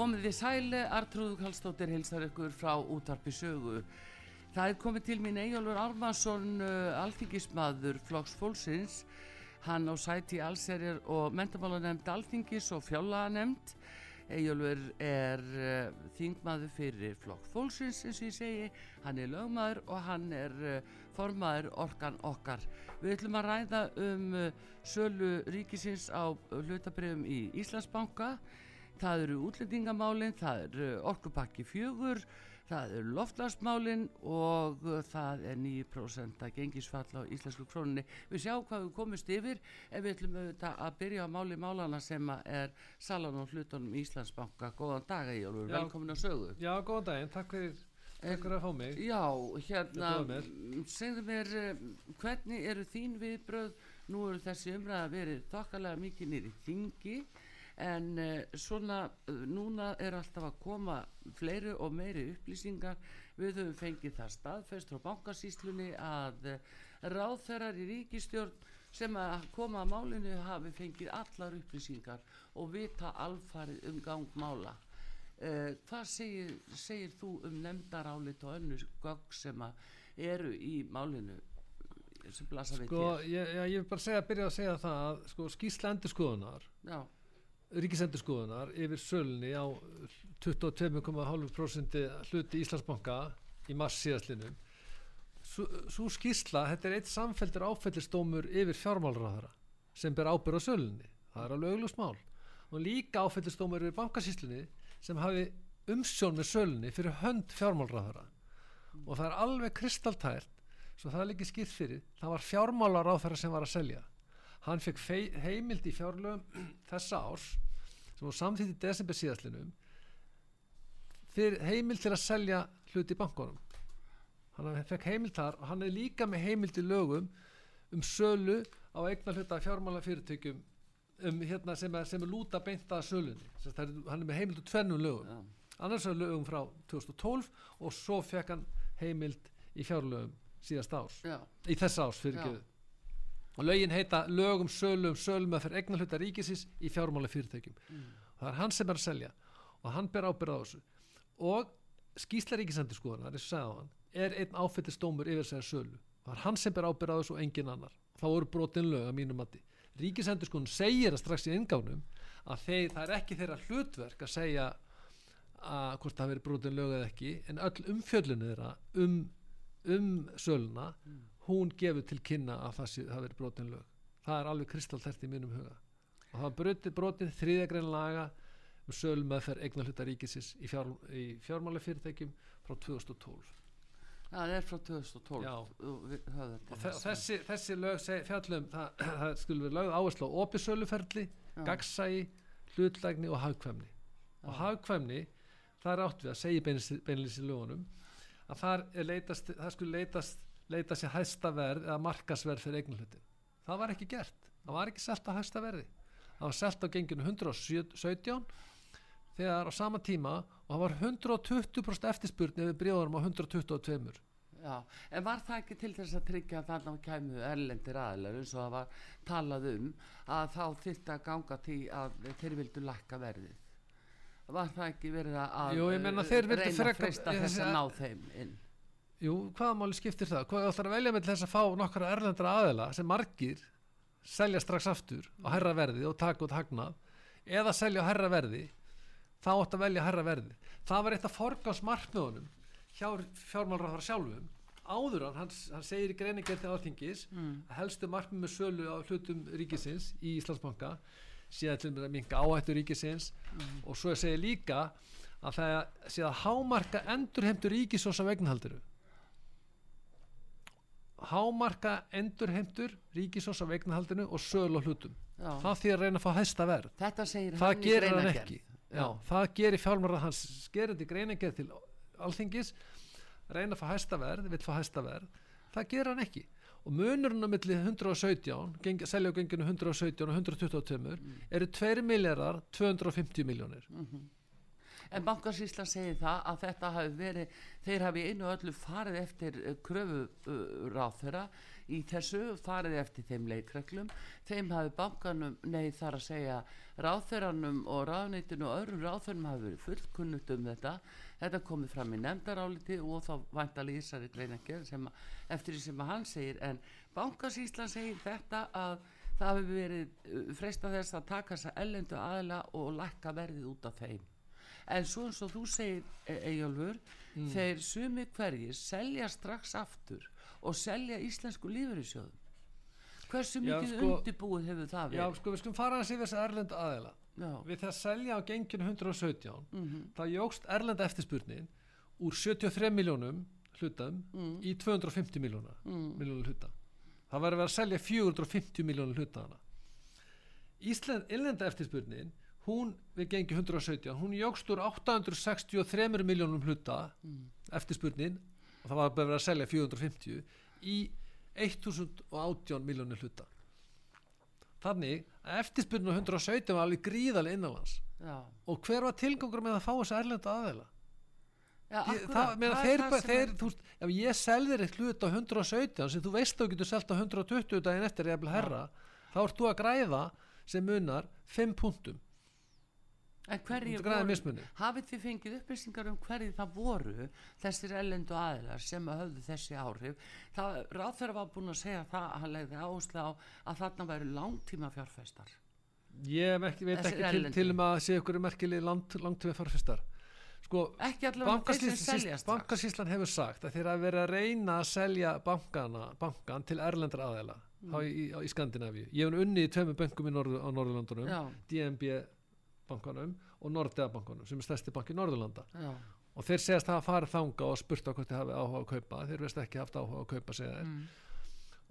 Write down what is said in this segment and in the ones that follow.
Komið þið sæli, Artrúðu Kallstóttir hilsar ykkur frá útarpi sögu. Það er komið til mín Eyjólfur Ármansson, uh, alþingismadur Flokks Fólksins. Hann á sæti allserjar og mentamálanemnd alþingis og fjálanemnd. Eyjólfur er uh, þingmaður fyrir Flokk Fólksins eins og ég segi. Hann er lögmaður og hann er uh, formaður orkan okkar. Við ætlum að ræða um uh, sölu ríkisins á hlutabrefum í Íslandsbanka það eru útlendingamálinn, það eru orkupakki fjögur, það eru loftlagsmálinn og það er 9% að gengisfall á íslensku krónunni. Við sjáum hvað við komumst yfir ef við ætlum auðvitað að byrja á máli málana sem er salan og hlutunum í Íslandsbanka. Góðan dag Egilur, velkomin að sögu. Já, góðan daginn, takk fyrir, fyrir að fá mig. Já, hérna, segðu mér, hvernig eru þín viðbröð? Nú eru þessi umræða verið þokkalega mikið nýri þingi en uh, svona uh, núna er alltaf að koma fleiri og meiri upplýsingar. Við höfum fengið það staðfest frá bankasýslunni að uh, ráðferðar í ríkistjórn sem að koma að málinu hafi fengið allar upplýsingar og vita alfarið um gangmála hvað segir, segir þú um nefndarálit og önnur gögg sem að eru í málinu sem blasa við sko, ég, ég vil bara segja, byrja að segja það að sko, skýrsla endur skoðunar já ríkisendurskoðunar yfir sölunni á 22,5% hluti Íslandsbanka í mars síðastlinum svo skýrsla, þetta er eitt samfelldur áfellistómur yfir fjármálraðara sem ber ábyrð á sölunni. Það er alveg auglust mál. Og líka áfellistómur yfir bankasýslinni sem hafi umsjón með sölunni fyrir hönd fjármálraðara og það er alveg kristaltært svo það er líka skýrt fyrir það var fjármálaráðara sem var að selja hann fekk heimild í fjárlögum þessa árs sem var samþýtt í desember síðastlinum fyrir heimild til að selja hluti í bankunum hann fekk heimild þar og hann er líka með heimild í lögum um sölu á eignar hluta fjármála fyrirtökjum um, hérna, sem, er, sem er lúta beinta sölunni. Er, hann er með heimild úr tvennum lögum. Ja. annars er lögum frá 2012 og svo fekk hann heimild í fjárlögum síðast ás ja. í þess ás fyrir göðu og lögin heita lögum sölum sölum að fyrir egna hluta ríkisins í fjármála fyrirtækjum mm. og það er hann sem er að selja og hann ber ábyrða á þessu. Og skýsla ríkisendur skoðan er einn áfættistómur yfir segja sölu. Það er hann sem ber ábyrða á þessu og engin annar. Þá eru brotin lög að mínu mati. Ríkisendur skoðan segir að strax í ingánum að þeir, það er ekki þeirra hlutverk að segja að hvort það veri brotin lög eða ekki en öll umfjöllinu þeirra um, um söluna mm hún gefur til kynna að það, sé, það veri brotin lög. Það er alveg kristaltært í mínum huga. Og það var brotin þriðjagrein laga um söl meðferð eignar hluta ríkisins í, fjár, í fjármáli fyrirtækjum frá 2012 Það er frá 2012 Já, og þessi, þessi lög fjallum, það, það skulle vera lögð áherslu á opisöluferli, gagsægi hlutlægni og hagkvæmni. Og hagkvæmni, það er átt við að segja beinilins í lögunum að það, leitast, það skulle leitast leita sér hæsta verð eða markasverð fyrir eignulhutin það var ekki gert, það var ekki selgt á hæsta verði. Það var selgt á genginu 117 þegar á sama tíma og það var 120% eftirspurni við bríðarum á 122 Já, en var það ekki til þess að tryggja að þannig að kæmu erlendir aðlar eins og það var talað um að þá þurfti að ganga til að þeir vildu lakka verðið? Var það ekki verið að Jú, reyna að fresta þess að ná þeim inn Jú, hvaða máli skiptir það? Hvað ætlar að velja með þess að fá nokkara erlendra aðela sem margir selja strax aftur á herra verði og taka út hagnað eða selja á herra verði þá ætti að velja herra verði það var eitt af forgáðsmarkmiðunum hjá fjármálraðar sjálfum áður hann, hann, hann segir í greiningar til áþingis mm. að helstu markmið með sölu á hlutum ríkisins í Íslandsbanka síðan til að minka áhættu ríkisins mm. og svo segir líka að það sé að hámarka endurheimtur ríkisós af eignhaldiru hámarka endurheimtur ríkisós af eignhaldinu og söl og hlutum. Já. það því að reyna að fá hæsta verð. Þetta segir það gerir hann ekki. Já, það gerir fjálmar hans gerandi greiningið til alþingis reyna að fá hæsta verð vill fá hæsta verð, það gerir hann ekki. Og munurinn á milli 117 geng, selja á genginu 117 og 122 Mm. eru 2 miljardar 250 miljónir En bankasýslan segir það að þetta hafi verið, þeir hafi einu öllu farið eftir uh, kröfu uh, ráþera í þessu, farið eftir þeim leikreglum, þeim hafi bankanum, nei þar að segja ráþeranum og ráðneitinu og öðrum ráþeranum hafi verið fullkunnugt um þetta, þetta komið fram í nefndaráliti og þá væntalega í þessari greinakер sem að, eftir því sem að hann segir, en bankasýslan segir þetta að það hafi verið uh, freista þess að taka þessa ellendu aðila og lækka verðið út af þeim en svo eins og þú segir Eyjálfur, Mm. þeir sumi hverjir selja strax aftur og selja íslensku lífeyrissjóðum hversu Já, mikið sko- undirbúið hefur það Já, verið sko, við skulum fara hans yfir þess erlendu aðeila Já. við það að selja á genginu 117 Mhm. það jógst erlenda eftirspurnin úr 73 miljónum hlutum Mm. í 250 miljóna miljónum hluta það var að vera að selja 450 miljónum hluta hana Ísland, innlenda eftirspurnin hún við gengi 117 hún jógst úr 863 miljónum hluta eftirspurnin og það var bara að að selja 450 í 1018 miljónir hluta. Þannig að eftirspurnin á 117 var alveg gríðalega innanlands Já. og hver var tilgangur með að fá þessu erlenda aðeila Já, Ég- akkúrat, það, það er þeir, það þeir, er- þú ef ég selðir eitt hlut á 117 sem þú veist að þú getur selt á 120 daginn eftir eða herra, þá ert þú að græða sem munar 5 punktum En græðir voru, hafið þið fengið upplýsingar um hverju það voru þessir ellendu aðilar sem að höfðu þessi áhrif? Það ráþæra var búin að segja það að hann legði áherslu á að þarna væru langtíma fjárfestar ég ekki, veit Þessir ekki til, til um að sé ykkur merkilegi langt, langtíma farfistar sko, bankasýslan hefur sagt að þeir hafa verið að reyna að selja bankana, bankan til erlendra aðeila Mm. á, í, í Skandinavíu. Ég hef unni í tveimur bönkum í Norður, á Norðurlandunum Já. Bankanum og Nordea bankanum sem er stærsti banki Norðurlanda. Já. og þeir segast að hafa farið þanga og spurt á hvort þeir hafi áhuga að kaupa. Þeir veist ekki haft áhuga að kaupa segja þeir. Mm.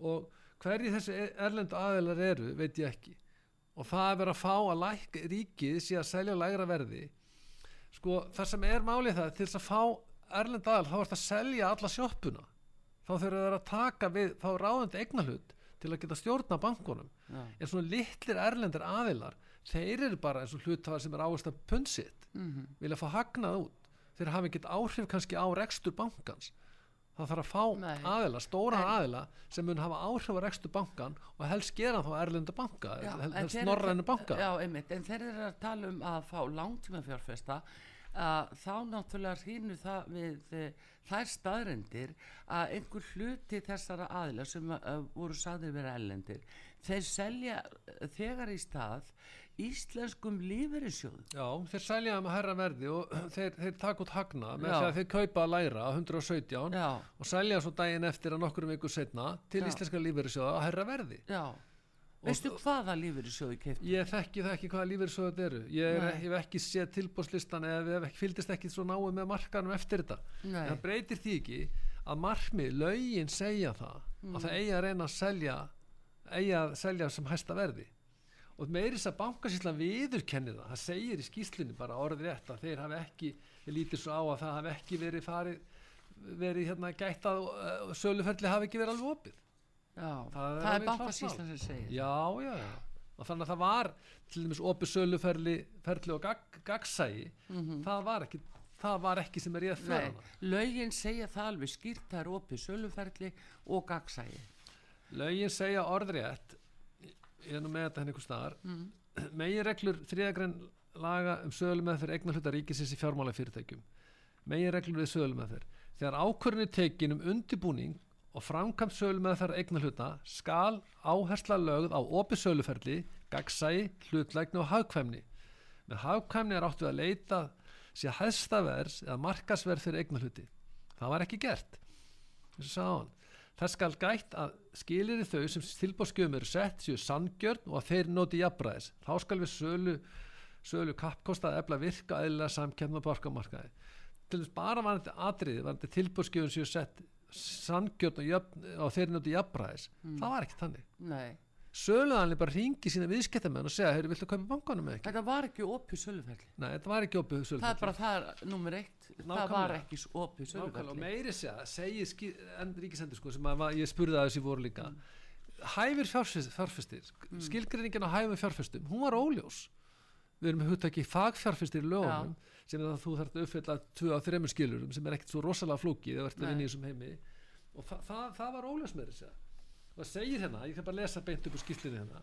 og hverju þessi erlendu aðeilar eru veit ég ekki. Og það er verið að fá að læk, ríkið sé að selja lægra verði. Sko það sem er málið það til þess að fá erlend aðal þá er það að selja alla sjoppuna. Þá þurfa þeir að taka við þá ráðandi eignahlut til að geta stjórna bankunum. Já. en svona litlir erlendir aðilar þeir eru bara eins og hluthafar sem er áherslu að punsitt Mhm. vilja fá hagnað út þeir hafa ekkert áhrif kannski á rekstur bankans það þarf að fá Nei. aðila, stóra En- aðila sem mun hafa áhrif á rekstur bankan og helst gera þá erlenda banka Já, helst norrænu banka Já, einmitt, en þeir eru að tala um að fá langtíma fjárfesta að þá náttúrulega hrýnur það við e, þær staðrendir að einhver hluti þessara aðila sem uh, voru sagðir vera ellendir þeir selja eh, þegar í stað íslenskum lífeyrissjóðum Já, þeir selja það með herra verði og þeir, þeir taka út hagna með því að þeir kaupa að læra á 117 Já, og selja svo daginn eftir að nokkur vikur setna til Já. íslenska lífeyrissjóða á herra verði já Veistu hvaða lífeyrissjóði keipt? Ég þekki það ekki hvaða lífeyrissjóða þetta eru ég Nei. hef ekki séð tilbúrslistan eða hef ekki, fylgdist ekki svo náið með markanum eftir þetta Nei. en það breytir því ekki að markmið, lögin segja það Mm. að það eigi að reyna að selja eigi að selja sem hæsta verði og meiri þess að bankasýslan viðurkenni það, það segir í skýslunni bara orðið rétt að þeir hafi ekki ég lítir svo á að það hafi ekki verið farið verið hérna gætt að uh, söluferli hafi ekki verið alveg opið. Já, Það það, er bankasýslan sem segir. Já, já, já. Og þannig að það var til dæmis opið söluferli ferli og gag, gagsægi það var ekki það var ekki sem er ég að fyrir lögin segja það alveg skýrt það er opið söluferli og gagsægi lögin segja orðrétt ég er nú með þetta henni einhver staðar. Mm. megin reglur þriðagrein laga um sölu með fyrir eignarhluta ríkisins í fjármála fyrirtækjum megin reglur við sölu með þegar ákvörðin er tekin um undibúning og framkvæmt sölu með þeirra eignarhluta skal áhersla lögð á opið söluferli, gagsægi, hlutlægni og hagkvæmni. Með hagkvæmni er áttu að leita sé hæðstavers eða markasverð fyrir eignarhluti. Það var ekki gert eins og sagði hann Það skal gætt að skilir þau sem tilbóðskjöfum eru sett séu sanngjörn og að þeir noti jafnbræðis. Þá skal við sölu sölu kappkosta að efla virka eðlilega samkefna á borgarmarkaði til þess bara var þetta atriði var þetta tilbúrskjöfun séu sett sangjörn og, jöfn, og þeir njóti jafnbræðis það var ekki þannig. Nei, söluðanlega bara ringi sína viðskiptamenn og segja, heyrðu, viltu kaupa bankanum eða ekki? þetta var ekki opið söluferli. Nei, þetta var ekki opið Það er bara það er nummer eitt. Það Nákvæmlega. var ekki opið Nákvæmlega, og meiri segja, en ríkisendur sko, sem að, ég spurði að þessi voru líka. Mm. hæfir fjárfestir, fjárfestir skilgreiningin á hæfum fjárfestum, hún var óljós. Við erum með hugtaki fagfjárfestir í lögunum, sem er að þú þarf að uppfylla tvö á þremur skilurum, sem er ekkert svo rosalega flókið, það að og það, það, það var óljós meiri segja og það segir hérna, ég kan bara lesa beint upp á skýslinni hérna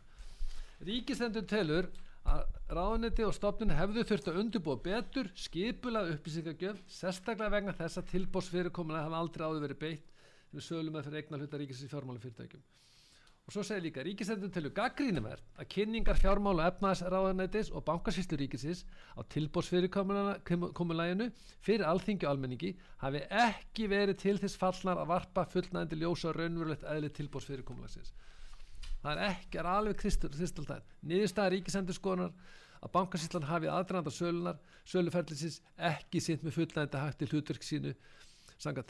Ríkistendur telur að ráðuneti og stofnun hefðu þurft að undirbúa betur skipulað upplýsingagjöf sérstaklega vegna þess að tilbósfyrirkomulega hafa aldrei áður verið beitt við sölum að fyrir eignar hluta ríkisins í fjármálum fyrirtækjum. Og svo segir líka, ríkistendur telur gaggrínumert að kynningar fjármála efnaðsráðunetis og bankasýslu ríkisins á tilbósfyrirkomulaginu fyrir alþingi og almenningi hafi ekki verið til þess fallnar að varpa fullnæðandi ljósa raunverulegt eðli tilbósfyrirkomulagsins það er ekki, er alveg kristaldæð niðurstaða ríkisendurskoðunar að bankasýslan hafi aðdraðanda sölunar söluferðlisins ekki sint með fullnægndi hætti hlutverk sínu sanga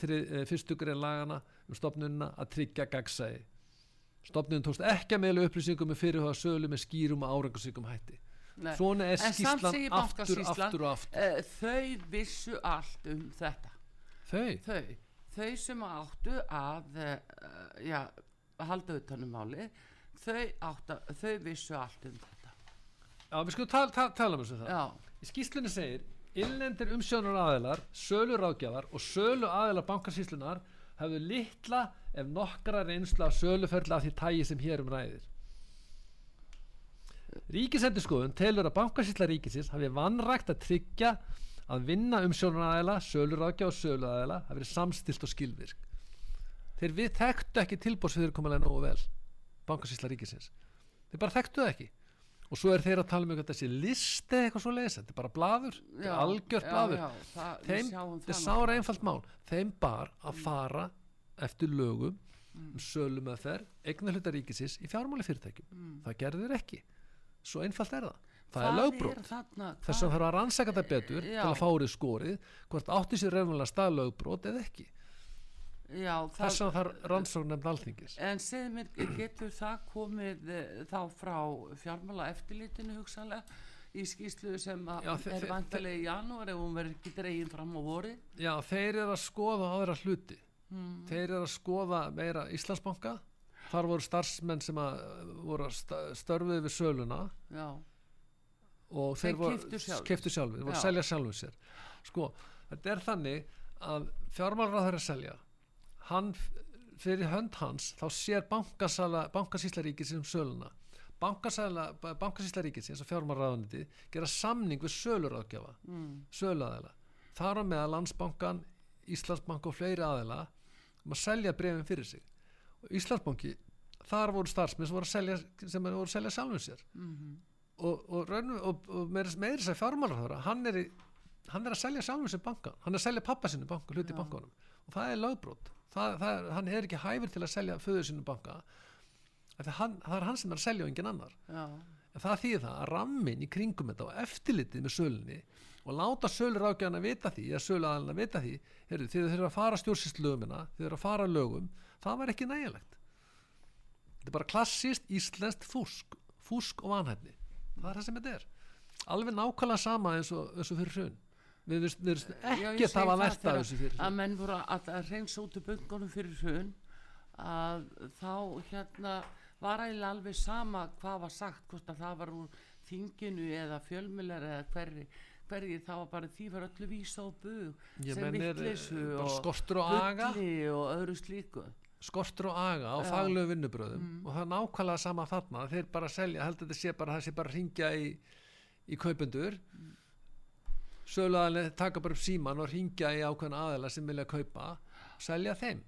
fyrstu grein lagana um stopnunina að tryggja gagsæði stopnunum tókst ekki að meðla upplýsingum með fyrirhuga sölu með skýrum og árangarsvíkum hætti. Nei. svona er skýslan aftur, aftur og aftur. eh, Þau vissu allt um þetta. Þau, Þau, þau sem áttu að uh, já, halda utanum máli þau, áttu, þau vissu allt um þetta. Já við skulum tala, tala, tala um þessu það skýslunni segir Innlendir umsjónar aðilar, sölu ráðgjafar og sölu aðilar bankasýslunar hafðu litla ef nokkra reynslu af söluferðla af því tægi sem hér um ræðir. Ríkisendurskoðun telur að bankasýsla ríkisins hafi vannrægt að tryggja að vinna umsjónar aðila, sölu ráðgjafar og sölu aðila hafi verið samstilt og skilvirk. Þeir við þekktu ekki tilbúrsfyrirkomulega nógu vel, bankasýsla ríkisins. Þeir bara þekktu það ekki og svo er þeir að tala um eitthvað þessi listi eitthvað svo leiðis, þetta er bara blaður þetta já, er algjört já, blaður. já, það, þeim, þetta er það sára einfalt mál. Þeim bar að fara eftir lögum Mm. um sölum að fer eignarhluta ríkisins í fjármáli fyrirtækjum Mm. það gerður þeir ekki. Svo einfalt er það, það er lögbrót þess að það þarf að rannsaka þetta betur Já. til að fá úr skorið hvort átti sér raunverulega stað lögbrót eða ekki já, þess það, að það er rannsókn nefnd alþingis. En segðu mér, getur það komið eh, þá frá fjármála eftirlitinu hugsanlega í skýslu sem að Já, er vantilega í janúar ef hún verður ekki dregin fram á vori já, þeir eru að skoða aðra hluti. Hmm. þeir eru að skoða meira Íslandsbanka. Þar voru starfsmenn sem að voru að störfuðu við söluna. Já, og Þeir þeir voru keyptu sjálfur, þeir voru að selja sjálfur sér. Sko, þetta er þannig að fjármálráð þeirra selja hann, fyrir hönd hans þá sér bankasala, bankasýsla ríkisins um söluna. Bankasala, bankasýsla ríkisins og fjármálráðuniti gera samning við söluráðgjafa mm. söluaðila. Þar á meða landsbankan, Íslandsbank og fleiri aðila um að selja brefin fyrir sig. Og Íslandsbanki þar voru starfsmenn sem voru að selja, sem voru að selja sjálfum sér. Mm og, og, og, og meira, meira sér fjármálarhóra hann, er hann er að selja sjálfum sér bankan hann er að selja pappa sinu banka, hluti Já. bankanum. Og það er lögbrót það, það hann er ekki hæfur til að selja föður sinu banka hann, það er hann sem er að selja og engin annar. Já, en það þýðir það að rammin í kringum þetta og eftirlitið með sölunni og láta sölur ágæðan að vita því eða sölu að vita því heyrðu, þið þurfa að fara stjórnsýslögumina þið þurfa að fara lögum það var ekki nægilegt. Þetta er bara klassíst íslenskt fúsk fúsk og vanhæfni. Það er það sem þetta er. Alveg nákvæmlega sama eins og, eins og fyrir hrun við ég ekki það var af þegar þessu fyrir að menn voru að, að reynsa út úr böngunum fyrir hrun að þá hérna var eiginlega alveg sama hvað var sagt hvort að það var úr þinginu eða fjölmjölar eða hverri hverji það var bara því var öllu vísa og bug Ég sem bara og skortur og aga. bulli og öðru slíku skortur og aga á Já. faglegu vinnubröðum og það er nákvæmlega sama þarna þeir bara selja, heldur þetta sé bara það sé bara að ringja í, í kaupendur mm. Söluaðalinn taka bara upp síman og ringja í ákveðna aðeila sem vilja kaupa og selja þeim.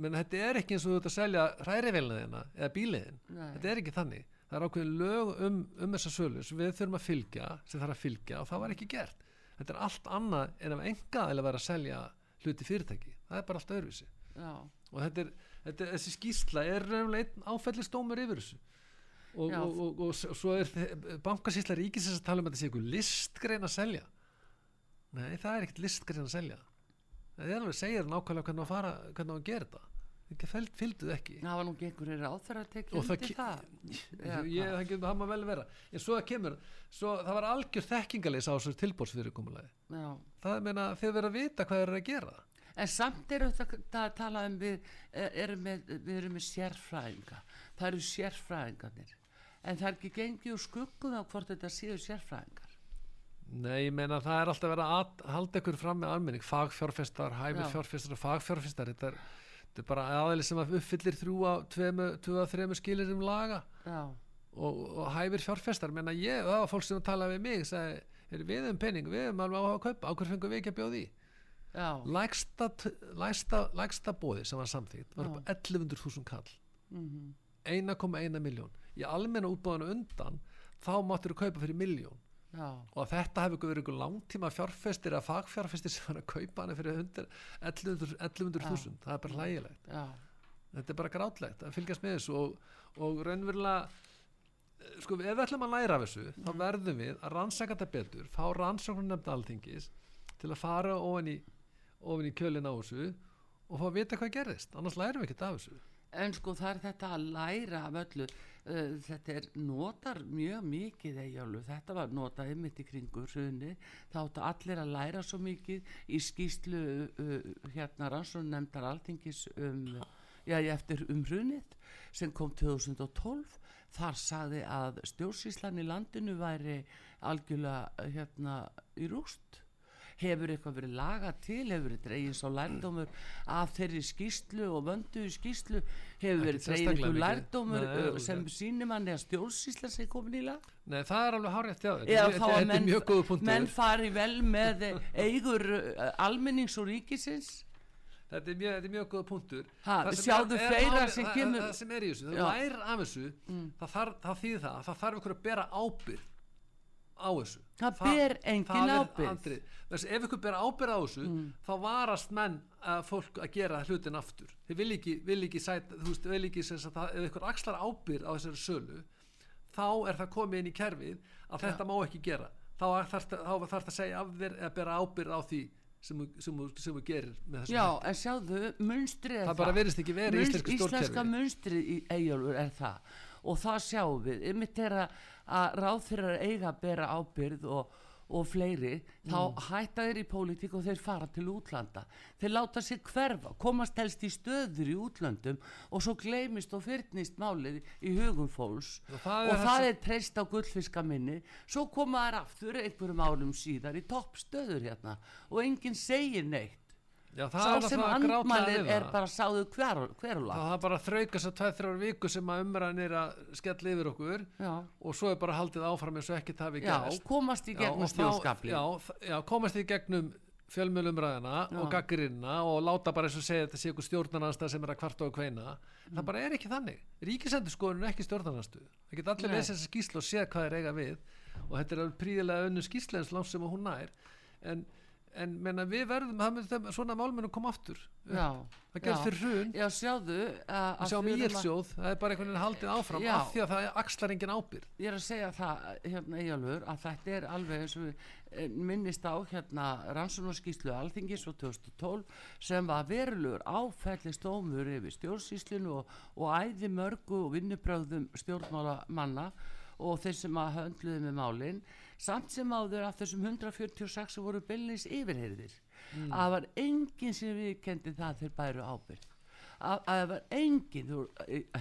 Menn þetta er ekki eins og þú ert að selja hrærivelna þina eða bíliðin þetta er ekki þannig. Það er ákveðin lög um, um þessa sölu sem við þurfum að fylgja sem þarf að fylgja og það var ekki gert. Þetta er allt annað en ef enga eða vera að selja hluti fyrirtæki. Það er bara allt öðruvísi. Já, og þetta er, þetta er þessi skýrsla er raunlega einn áfellistómur yfir þessu. Og, og, og, og, svo er bankasýsla ríkisins að tala um að þetta sé ykkur listgrein að selja nei, það er ekkert listgrein að selja. Það er alveg segir nákvæmlega hvernig að fara hvernig að gera þetta. Fæld, fylgduð ekki. Það var nú ekki einhverju ráð fyrir að tekja það undir það, ég, það, getur, það má vel vera. En svo það kemur, svo það var algjör þekkingalis á þessu tilbórsfyrirkomulagi það meina þeir verða að vita hvað þeir eru að gera. En samt eru þetta að tala um við, eh, erum með, við erum með sérfræðinga. Það eru sérfræðingarnir. En það er ekki gengið úr skuggum á hvort þetta séu sérfræðingar. Nei, ég meina það er alltaf verið að halda ykkur fram með almenning, fagfjárfestar, hæfir Já. fjárfestar og fagfjárfestar þetta er, þetta er bara aðeins sem að uppfyllir þrjú að tveimu, þremu skilir um laga. Já, og, og hæfir fjárfestar. Menna ég, það var fólk sem talaði við mig sagði, "Heyrðu, við um penning, við um alveg á að kaupa. Á hver fengum við ekki að bjóða í? Lægsta, lægsta, lægsta bóði sem var samþýtt var upp á 11.000 kall. Mhm, 1,1 miljón í almenna útbóðinu undan þá máttur þú kaupa fyrir miljón já, og að þetta hefur verið ykkur langtíma fjárfestir eða fagfjárfestir sem var að kaupa hana fyrir 100 1100 1100.000 það er bara hlægilegt. Já, þetta er bara grátlegt að fylgjast með þessu og, og raunverulega eh, sko ef við ætlum að læra af þessu þá verðum við að rannsaka þetta betur fá rannsóknum nefnda alþingis til að fara ofan í, ofan í kjölin á þessu og fá að vita hvað gerðist. Annars lærum við ekkert af þessu. En sko það er þetta að læra af öllu, uh, þetta er notar mjög mikið eigjálfu, þetta var notað einmitt í kringu hruni, þá áttu allir að læra svo mikið í skýslu uh, hérna rannsókn nefndar alþingis um, já, eftir um hrunið sem kom 2012, þar sagði að stjórnsýslan í landinu væri algjörlega hérna í rúst hefur eitthvað verið lagað til hefur verið dregið svo lærdómur af þeirri skýslu og vönduðu skýslu hefur verið einhver mikið. lærdómur Nei, alveg. sem sýnir manni að stjórnsýsla sé komin í lag Nei, það er alveg eða er- þá þetta, er menn, mjög góðu punktur menn fari vel með eh, eigur uh, almennings og ríkisins þetta er mjög, mjög góða punktur Ha, Það sem er- er sem það- það sem er í þessu. Mm. það lærir af þessu það, þarf, það þýðir það, að það þarf ykkur að bera ábyrð á þessu. Það ber engin það. Mm. Þess, ef ykkur ber ábyrð á þessu þá varast menn að fólk að gera hlutin aftur. Þið vil ekki, vil ekki sæta, þú veist, vil ekki sem sagt, að ef ykkur axlar ábyrð á þessari sölu þá er það komið inn í kerfið að þetta má ekki gera. Þá þarf það að segja af þér eða bera ábyrð á því sem þú- gerir með þessu já, en sjáðu, munstrið er Það bara virðist ekki vera í Munst- íslensku stjórnkerfi. íslenska munstrið í eigjálfur er það. Og það sjáum við. Ymmit er að, að ráð fyrir að eiga að bera ábyrð og, og fleiri þá hætta þeir í pólitík og þeir fara til útlanda. Þeir láta sig hverfa, komast helst í stöður í útlandum og svo gleymist og fyrnist málið í hugum fólks. Og það er og það er treyst á gullfiskaminni. Svo koma þær aftur einhverjum árum síðar í toppstöður hérna og enginn segir neitt Já, það sá sem andmælir við er það. bara sáðu hver, hverula það er bara að þrauka svo tveið þrjár viku sem að umræðan er að skella yfir okkur já, og svo er bara haldið áfram eins og ekkert hafi já, gerst. komast í gegnum stjórnskapli komast í gegnum fjölmjölumræðina og gaggrinna og láta bara eins og segja að þetta sé ykkur stjórnarnanstað sem er að kvarta og kveina. Það bara er ekki þannig. Ríkisendur er ekki stjórnarnanstu það geta allir lesið þessa skýslu og séð hvað er eiga við. Og þetta er príðilega önnu nær. En, en menna, við verðum þeim- svona málmennu koma aftur já, það já. fyrir hrun já, sjáðu að, að sjá að- mýrsjóð, það er bara einhvern veginn haldið áfram Já. af því að það er axlar engin ábyrð ég er að segja það hérna Eyjálfur að þetta er alveg eins og eh, minnist á hérna rannsóknarskíslu Alþingis frá 2012 sem var verulegur áfællistómur yfir stjórnsýslinu og, og æði mörgu og vinnubröðum stjórnmálamanna og þeir sem að höndluðu með málin samt sem áður af þessum 146 sem voru byllis yfirheyrðir að það var enginn sem viðkendi það þeir bæru ábyrgð. Að að það var engin þú,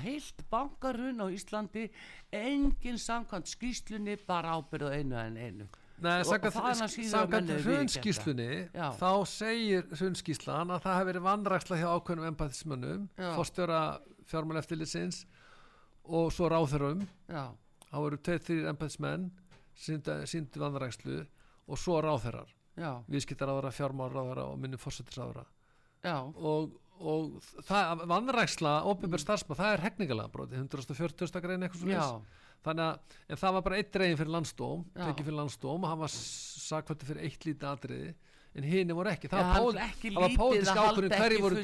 heilt bankarun á Íslandi engin samkvæmt skýslunni bara ábyrð á einu en einu. Nei, Og- og samkvæmt hrunskíslunni þá segir hrunskíslan að það hefur verið vanræksla hjá ákveðnum empatismönnum fórstjóra fjármáleftilitsins og svo ráþurum það voru tveir þrýr empatismenn síndu vanrækslu og svo já, viðskiptaráðara, fjármálráðara og minni fórsetisráðara já, og, og það, vanræksla óbyrgur starfsmann, það er hegningalega broti 140. grein eitthvað svo já, þannig að en það var bara eitt dregin fyrir landstóm tekið fyrir landstóm og hann var sakvætti fyrir eitt lítið atriði en hini voru ekki það var, lítið pólitísk ekki hverju voru,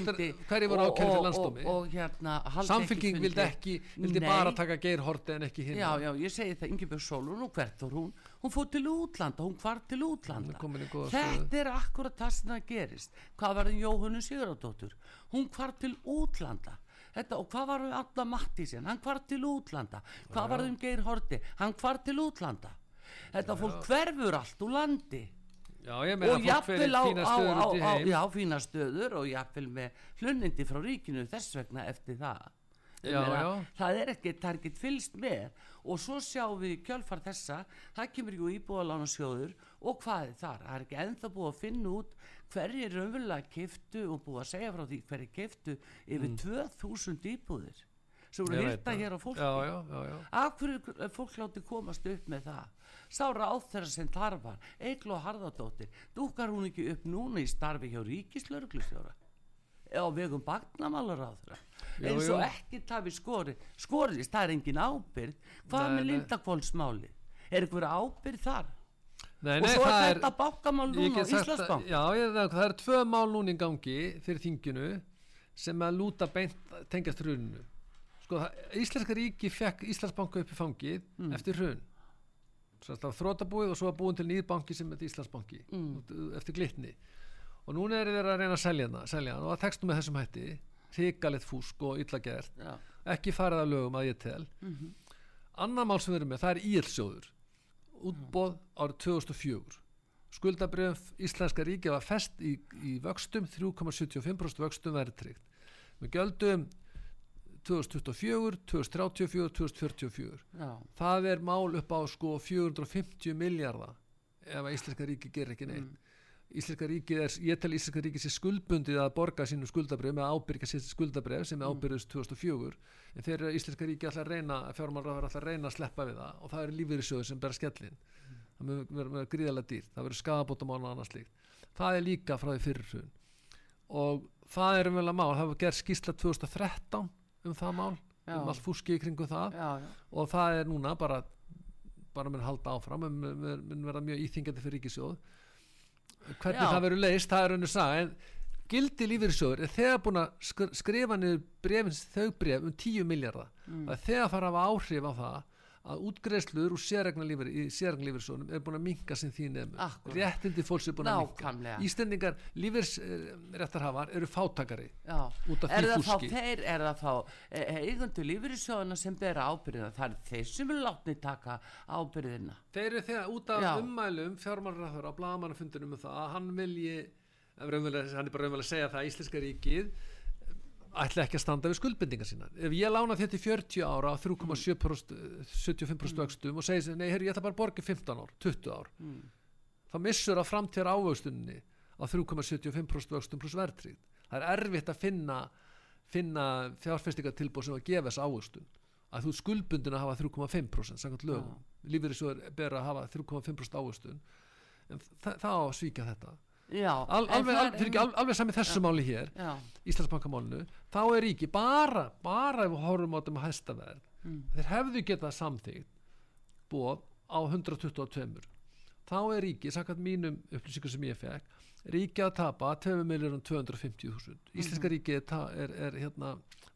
hverju voru ákjörðu til landsdómi og, og hérna samfélking vildi ekki vildi Nei. bara taka Geir Horti en ekki hinn Já, já, ég segi það, Ingebjörg Sólun og hvert var hún? Hún fór til útlanda, hún hvar til útlanda. Þetta er akkurat það sem það gerist. Hvað var það Jóhannu Sigurðardóttur? Hún hvar til útlanda. Þetta, og hvað var um alla Mattísinn? Hann hvar til útlanda. Hvað var um Geir Horti? Hann hvar til útlanda. Þetta fólk hverfur allt úr landi já ég meina og fólk fyrir á, fína á, stöður á, á, heim. Já, fína stöður og jafnvel með hlunindi frá ríkinu þess vegna eftir það. Já, já. það er ekkert, það er ekkert fylst með. Og svo sjáum við í kjölfar þessa það kemur jú íbúðalána sjóður og hvað er þar, það er ekki ennþá búið að finna út hverjir raunverulega kiftu og búið að segja frá því hverjir kiftu yfir 2000 íbúðir sem Mm. Veit hýrta hér á fólki. Af hverju er fólk láti komast upp með það sá ráð þeirra sem þar var Eglo Harðardóttir, dúkar hún ekki upp núna í starfi hjá ríkislörglustjóra á vegum bagnamálar á þeirra eins og ekki tafi skori skorist, það er engin ábyrð hvað Nei, með lindakvólsmáli er einhver ábyrð þar? Nei, og nei, svo það er þetta bankamál ég núna á Íslandsbank já, ég, það, er tvö mál núna í gangi fyrir þinginu sem að lúta beint tengjast hruninu. Sko, Íslenska ríki fekk Íslandsbanka upp í fangið Mm. eftir hrun. Svo þrótabúið og svo var búin til nýr banki sem er Íslandsbanki Mm. út- eftir glitni. Og núna er þeir að reyna að selja hana, selja hana og það tekst nú með þessum hætti. Hrikalegt fúsk og illa gert. Já, ekki farið að lögum að ég tel. Mhm. annar mál sem við erum með, það er íelsjóður útbóð árið 2004 skuldabrjöf Íslenska ríki var fest í, í vöxtum 3,75% vöxtum verið tryggt við gjöldum 2024, 2034 2044 já, það er mál upp á sko 450 miljardar ef að Íslenska ríki gerir ekki neitt. Íslenska ríki er, ég tel Íslenska ríki sér skuldbundið að borga sínu skuldabref með ábyrga sér skuldabref sem er ábyrðust 2004 en þegar Íslenska ríki alltaf að reyna fjármálraður alltaf að reyna að sleppa við það og það eru lífeyrissjóður sem bera skellin það mun vera, vera gríðarlega dýrt. Það verður skadabótamál og annað slíkt. Það er líka frá því fyrir hrun. Og það er umvel að mál. Það var gerð skýrsla 2013 um það mál Já. um allt fúski í kringum það. Já, og það er núna bara bara mun halda áfram mun vera mjög íþingjandi fyrir ríkisjóð hvernig það verður leist það er og saga en gildi lífeyrissjóður er þegar búin að skr skrifa niður brefins þau bref um 10 miljardar Mm. þegar fara að hafa áhrif á það að útgreiðslur úr lífeyrissjóðunum er búin að minka sem því nefnum réttindi fólks er búin að minka Nákvæmlega. Íslendingar lífeyrsréttarhafar eru fátakari Já, Út af því fúski. þeir, er það þá e, eigundu lífyrirsjóðuna sem bera ábyrðina, það er þeir sem er látni taka ábyrðina. Þeir eru þegar út af Já. ummælum fjármálraður á blagamannafundunum um það að hann vilji raunverulega- hann er bara raunverulega að segja það að Íslenska ríkið ætla ekki að standa við skuldbindingar sína ef ég lána þetta í 40 ára á 3,75% 75% vöxtum og segi sér, nei, herri, ég ætla bara að borga í 15 ár 20 ár. Þá missur að framtíðar ávöxtunni á 3,75% vöxtum pluss verðtryggð. Það er erfitt að finna finna fjárfestingatilbúð sem að gefa þess ávöxtun. Að þú skuldbundin að hafa 3,5% samkvæmt lögum, lífeyrisjóður ber að hafa 3,5% ávöxtun. En það, það á að svíkja þetta Já, Al, alveg, það al, er fyrir ekki, al, alveg sami þessu máli hér Já, Íslandsbankamálinu, þá er ríki bara, bara ef við horfum á þetta með hæstaverð Mm. þeir hefðu getað samþýgt búið á 122 þá er ríki, sakvæmt mínum upplýsingum sem ég fekk, ríki að tapa 2 miljónum 250.000 Íslenska ríki er, er, er hérna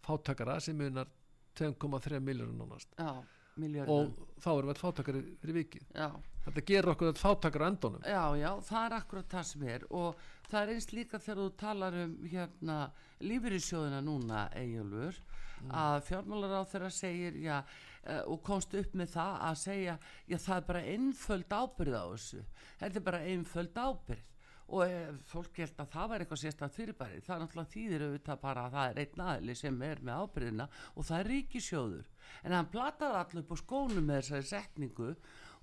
fátakara sem munar 2,3 miljónum nánast. Já, miljörðum. og þá erum við fátakari fyrir vikið. Já, þetta gerur okkur þetta fátakara á endunum já, já, það er akkurat það sem er og það er eins líka þegar þú talar um hérna lífyrirsjóðina núna, Eyjólfur, að fjármálar á þeirra segir, já, uh, og komst upp með það að segja, já, það er bara einföld ábyrð á þessu. Þetta er bara einföld ábyrð. Og e, fólk held að það væri eitthvað sérstætt fyrirbæri. Það er náttúrulega þýðir auðvitað bara að það er einn aðli sem er með ábyrðina og það er ríkisjóður. En hann plataði allir upp á skónum með þessari setningu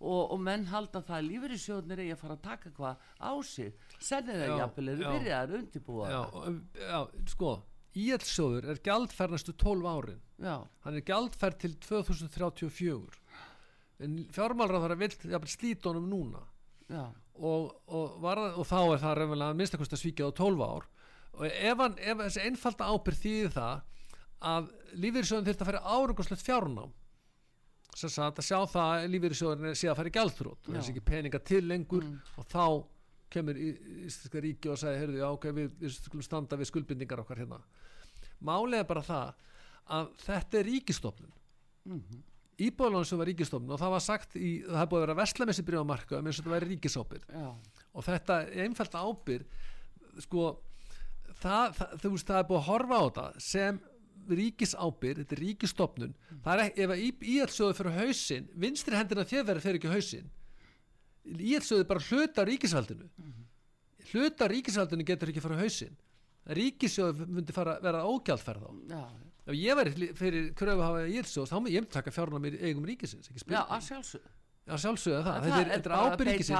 og, og menn halda það að lífeyrissjóðnir eigi að fara að taka hvað á sig. Sennið það jafnvel eru byrjaðar að undirbúa. Já, og- já, sko íelsjóður er gjaldfær næstu 12 árin. Já, hann er gjaldfær til 2034 en fjármálráðara vill jafnvel slíta honum núna. Og, og, var, og þá er það reynilega að minnstakost að svíkja á 12 ár. Og ef, hann, ef þessi einfalda ábyrð þýði það að lífeyrissjóðin þurft að fara árangurslegt fjárnám sem að sjá það að lífeyrissjóðin sé að fara í gjaldþrótt og þessi ekki peninga til lengur og þá kemur í Íslenska ríki og sagði, heyrðu, já, ok, við, við skulum standa við skuldbindingar okkar hérna. Er bara það að þetta er ríkistofnun mm -hmm. íbúðalónu sem var ríkistofnun og það var sagt í, það hefði búið að vera veslamessi bríðamarka eins og þetta væri ríkisópir og þetta er einfalt ábyr sko það, það, þú veist, það er búið að horfa á þetta sem ríkisábyr, þetta er ríkistofnun mm. það er ekki, ef íhjálpsjóðu fyrir hausin, vinstri hendina þjóðverði fyrir ekki hausin íhjálpsjóðu bara hluta á ríkisvaldinu. Mm hluta á ríkisvaldinu getur ekki fyrir hausin ríkisjóðu myndi fara, vera ógjaldferð á já. ef ég veri fyrir kröfu að hafa íhjálpsjóðu, þá myndi ég taka fjárna mér eigum ríkisins, Já, að sjálfsögðu. Já, sjálfsögða það, þetta er, er ábyrðingisinn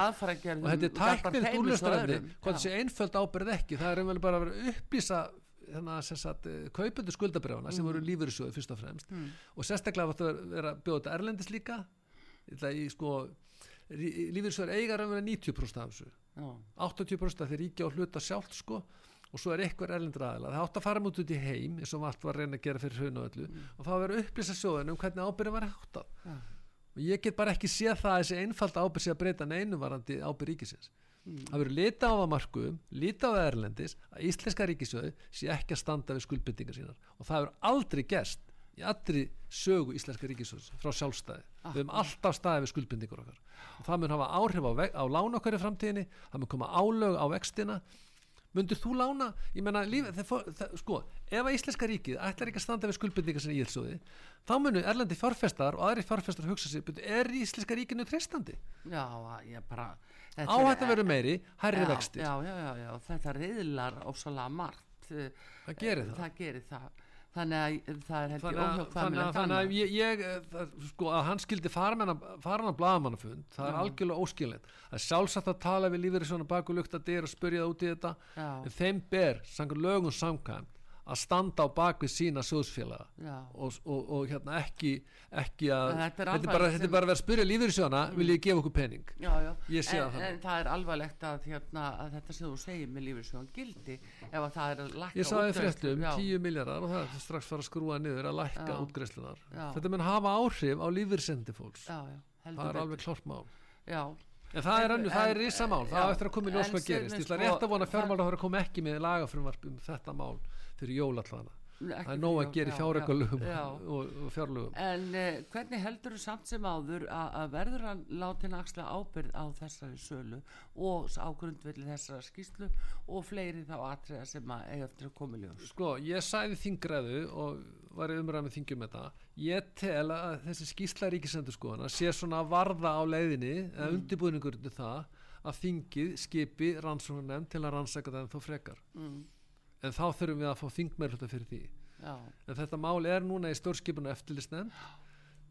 og þetta er tæknilt úrlöstrefni hvort þessi einföld ábyrð ekki. Það er einvel bara að vera upplýsa kaupundu skuldabrjána mm. sem voru lífyrirsjóði fyrst og fremst mm. og sérstaklega vattu að vera bjóða erlendis líka sko lífyrirsjóður eigar að vera 90% af þessu Já. 80% af því ríkja á hluta sjálft sko og svo er eitthvað erlendur aðila það átt að fara mútið út í heim eins og allt var reyna að gera fyrir hraun og öllu mm. og það vera upplýsa sjóðan um hvernig ábyrðin var hægt ja. og ég get bara ekki séð það að þessi einfald ábyrð sé að breyta neinu varandi ábyrð ríkisins Mm. Það verður lita á það markuðum, lita á það erlendis að Íslenska ríkisjóði sé ekki að standa við skuldbyttingar sínar og það verður aldrei gerst í allri sögu Íslenska ríkisjóðs frá sjálfstæði. Ah. Við höfum alltaf staðið við skuldbyttingar okkar og það mun hafa áhrif á, á lána okkar í framtíðinni, það mun koma álög á vextina Mundur þú lána, ég menna, sko, ef að Íslenska ríkið ætlar ekki að standa við skuldbyttingar sem íðsóði, þá munur erlendi fjárfestar og aðri fjárfestar hugsa sér, er Íslenska ríkinu tristandi? Já, ég bara, áhætt að vera meiri, hærri já, vexti já, já, já, já, þetta reyðlar ósalega margt það gerir það, það, gerir það. þannig að það er heldur óhjókvæmilegt þannig að ég, ég það, sko, að hann skildi fara hann á blagamannafund það er algjörlega óskilnit það er sjálfsagt að tala við lífeyri svona baku lukta dyr og spyrja það út í þetta. En þeim ber, sangur lögum samkvæmt að standa á bakvið sína sjóðsfélaga. Og, og, og hérna ekki, ekki að þetta er, þetta er bara, sem... bara að vera að spyrja lífur í sjóna mm. vil ég gefa okkur pening? Já, já. En, en það er alvarlegt að, hérna, að þetta sem þú segir með lífur í sjóna gildi ef að það er að lækka ég sagði fréttum 10 miljardar og það er strax fara að skrúa niður að lækka útgreifslunar þetta mun hafa áhrif á lífursendi fólks. Það er alveg klort mál. Já. En það er, en, það er risamál, það er eftir að koma í ljós hvað gerist. Ég ætla rétt að vona að fjármálahöra kom ekki með lagafrumvarp um þetta mál fyrir jólatlana það er nóg að gera í fjárreikalögum og, og fjárlögum. En eh, hvernig heldur þú samt sem áður að verður að láta henni axla ábyrð á þessari sölu og á grundvelli þessara skýslu og fleiri þá atriða sem að eiga eftir að koma í ljós? Sko, ég sæði þingræðu og var í umræð með þingjum þetta ég tel að þessi skýsla ríkisendur skoðana sé svona varða á leiðinni eða mm. undirbúningur til það að þingið skipi rannsóknar nefn til að rannsæka það en þó frekar. Mm en þá þurfum við að fá þingmerluta fyrir því Já. en þetta mál er núna í stórskipinu eftirlistnefn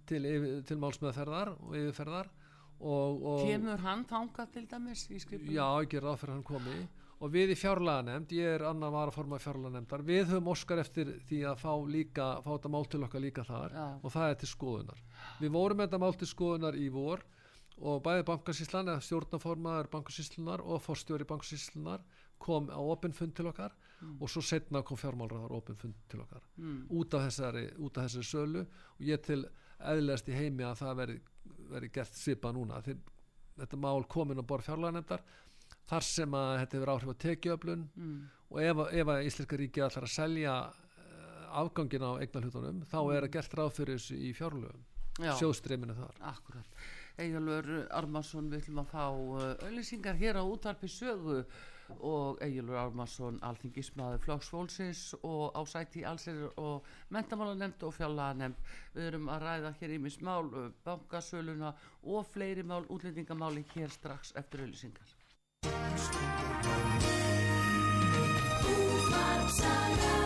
til, til málsmeðferðar og yfirferðar og, og kemur hann þangað til dæmis í skipinu? Já, ekki ráð fyrir hann komi og við í fjárlaganefnd, ég er annar var að forma fjárlaganefndar, við höfum óskar eftir því að fá líka, fá þetta mál til okkar líka þar Já. og það er til skoðunar við vorum þetta mál til skoðunar í vor og bæði bankarsýslan eða stjórnaformaður bankarsýslunar og forstjóri bankarsýslunar kom á opinfund til okkar mm. og svo setna kom fjármálraðar opinfund til okkar. Mm. út, af þessari, út af þessari sölu. Og ég til eðlegast í heimi að það veri, veri gert svipa núna. Þeir, þetta mál komin á borð fjárlaganendar þar sem að þetta hefur áhrif á tekiöflun mm. og ef, ef að Íslenska ríki ætlar að selja uh, afgangin á eignalhutunum þá er að gert ráð fyrir þessu í fjárlögum. Sjóðstreyminu þar. Akkurat. Egilur Armarsson við ætlum að fá auðlýsingar hér á útarpi sögu og Egilur Armarsson alþingismæður flóksfólksins og á sæti allsir og mentamálanemnd og fjallanemnd við erum að ræða hér í minn smál bankasöluna og fleiri mál útlendingamáli hér strax eftir auðlýsingar síðdeðis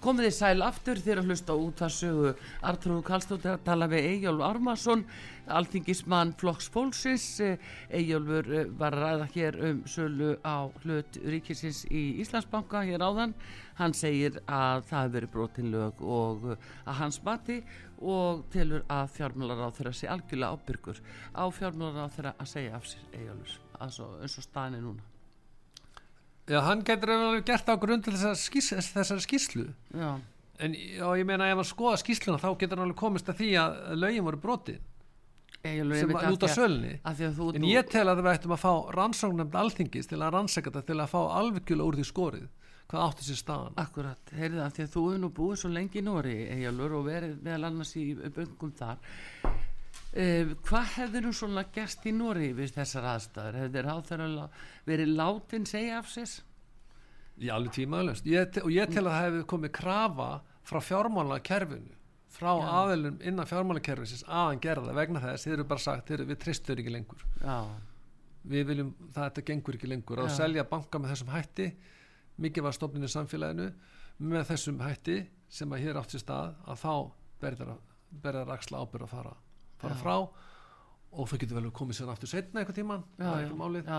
Komið þið sæl aftur þegar að hlusta út að sögu Artrúðu Kallstóttir að tala við Eyjólf Armarsson alþingismann Flokks Fólksins. Eyjólfur eh, var að ræða hér um sölu á hlut ríkisins í Íslandsbanka hér áðan. Hann segir að það hefur verið brotin lög og eh, að hans mati og telur að fjármálar á þeirra sé algjörlega ábyrgur. Á fjármálar á þeirra að segja af sér Eyjólfur altså, eins og staðinni núna Já, hann getur alveg gert á grund til þessar, skís, þessar skýslu Já, en já, ég meina ef hann skoða skýsluna þá getur hann alveg komist að því að lögin voru broti sem af út af þú en ég tel að við ættum að fá rannsóknarnefnd alþingis til að rannsaka þetta til að fá alvegjulega úr því skorið hvað átti sér staðan. Akkurat, heyrðu það, því að þú hefur nú búið svo lengi í Nóri, og verið meðal annars í böngum þar. Uh, hvað hefði nú svona gerst í Nóri við þessar aðstæður? Hefði ráð verið látin segja af sér? Já, alveg tímaðalust og ég tel að það hefði komið krafa frá fjármálakerfinu kerfinu frá Já. aðelum innan fjármálakerfisins að hann gerða vegna þess, þeir eru bara sagt þeir eru við tristur ekki lengur Já, við viljum, það þetta gengur ekki lengur að Já. selja banka með þessum hætti mikið var stofnin í samfélaginu með þessum hætti sem að hér átt sér stað að þá berðar berðar axla ábyrð að fara, fara Já. frá og þau getur vel komið sér aftur setna einhvern tíman, það er já, ekki málið.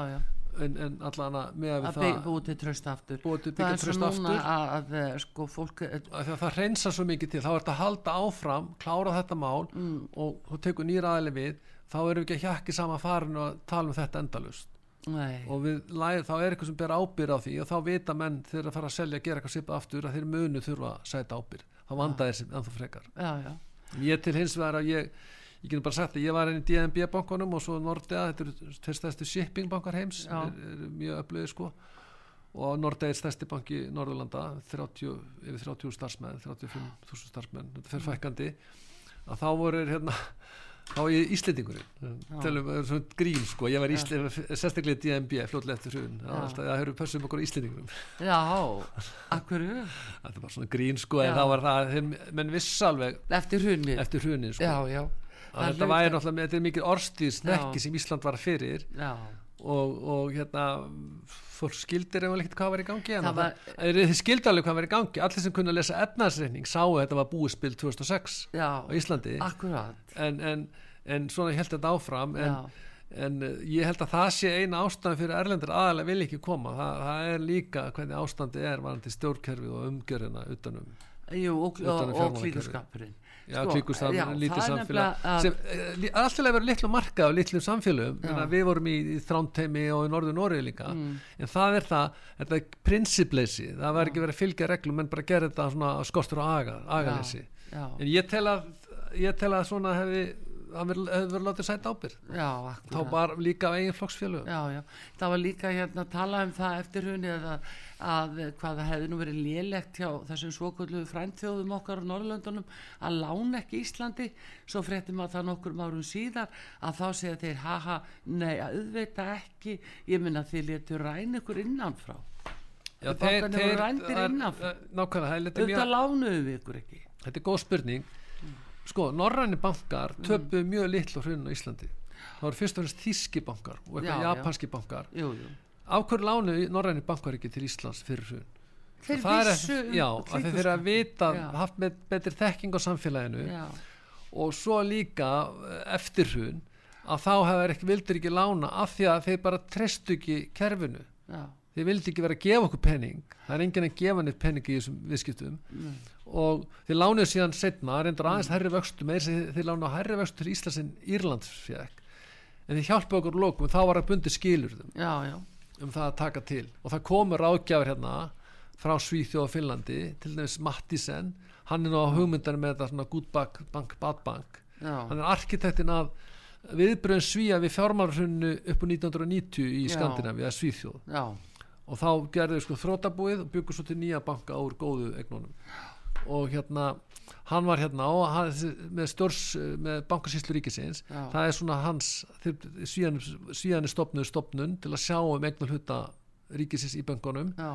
En, en allan að með að Að við það búið til tröst aftur. búið Það er svo núna að, að, eh, sko, fólk, því að það reynsa svo mikið til þá er þetta að halda áfram, klára þetta mál mm, og þú tekur nýra aðli við þá erum við ekki að hjakki sama farinu að tala um þetta endalust nei, og við þá er eitthvað sem ber ábyrð á því og þá vita menn þegar að fara að selja að gera eitthvað svipa aftur að þeir munu þurfa að sæta ábyrð þá vanda þeir sem ennþá frekar. Já, já, ég til hins vegar að ég ég get bara sagt að ég var enn í DNB bankunum og svo Nordea, þetta eru tveir stærstu shipping bankar heims, er, er mjög öflöði sko. Og Nordea er stærsti banki Norðurlanda 30, yfir 30 starfsmenn 35.000 starfsmenn, þetta fer fækkandi. Að þá voru hérna þá í Íslendingurinn. Telum við svona grín sko, ég var Ísland sérstaklega í DNB, fljótlega eftir alltaf, það höfum pössum okkur á Íslendingurum já, akkur, þetta var svona grín sko, en þá var það menn viss alveg eftir hrunni. eftir hrunin sko, Já, já, Það þetta væri náttúrulega, þetta er mikil orðstíðsnekki Já. sem Ísland var fyrir já, og, og hérna fólk skildir ef ekkert hvað var í gangi Það það, það, þið skildi alveg hvað var í gangi. Allir sem kunna lesa efnarsreikning sáu að þetta var búið spil 2006 já, á Íslandi. en, en, en svona held þetta áfram. En, en uh, ég held að það sé eina ástæðan fyrir erlendur aðalega vil ekki koma. Það, það er líka hvernig ástandi er varandi stjórnkerfið og umgjörina utanum jú, og, Utan um og, og fjármálakerfið. Já, Sko, klíkustamur, já, lítið er samfélag alltaf verður litlu markað á litlum samfélögum. Já. Menna, við vorum í, í þrámteimi og í norður Noregi líka. Mm. en það er það, þetta er prinsippleysi það var ekki verið að fylgja reglum en bara gera þetta svona skortur á aga, agaleysi. já, en ég tel að ég tel að svona hefði það hefði verið látið sætt ábyrg já, þá akkurat. bara líka af eigin flokksfélögum. Já, já, það var líka hérna að tala um það eftir hunni að, að hvað það hefði nú verið lélegt hjá þessum svoköllu frændþjóðum okkar á Norrlöndunum að lána ekki Íslandi. Svo fréttum að það nokkur árum síðar að þá segja þeir haha, nei, auðvita ekki. Ég minna þið letur ræn ykkur innanfrá. Já, er- innanfrá. eh, nákvæmlega, það er mjög lánuðum við ykkur ekki. Þetta er góð spurning sko, norræni bankar Mm. töpuðu mjög litlu hrunn á Íslandi. Það voru fyrst og fremst þíski bankar og eitthvað Já, já. japanski bankar. Jú, jú. Af hverju lánu norræni bankar ekki til Íslands fyrir hrun? Þeir vissu um já, þeir að vita Já. haft með betri þekking á samfélaginu Já, og svo líka eh, eftir hrun að þá hefur ekki vildir ekki lána af því að þeir bara trestu ekki kerfinu. Já, þeir vildi ekki vera að gefa okkur penning það er enginn að gefa neitt penning í þessum viðskiptum. Nei, og þeir lánuðu síðan setna reyndar aðeins herri vöxtu með þess að þeir lánuðu herri vöxtu til Íslands en Írlands fekk en þeir hjálpa okkur að lokum þá var að bundi skilur já, já, um það að taka til. Og það komur ráðgjafir hérna frá Svíþjóð og Finnlandi til dæmis Mattisen hann er nú á hugmyndar með þetta svona good bank, bank, bad bank. Já, hann er arkitektin af viðbröðin Svíja við fjármálrunnu upp á 1990 í Já. Skandinavíu eða Svíþjóð. Já, og þá gerðu sko þrótabúið og byggu svo til nýja banka úr góðu eignunum og hérna hann var hérna og hann, með stórs með bankasýslu ríkisins. Já. það er svona hans svíðan, svíðan er stopnuð stopnun til að sjá um eignul hluta ríkisins í bankunum já,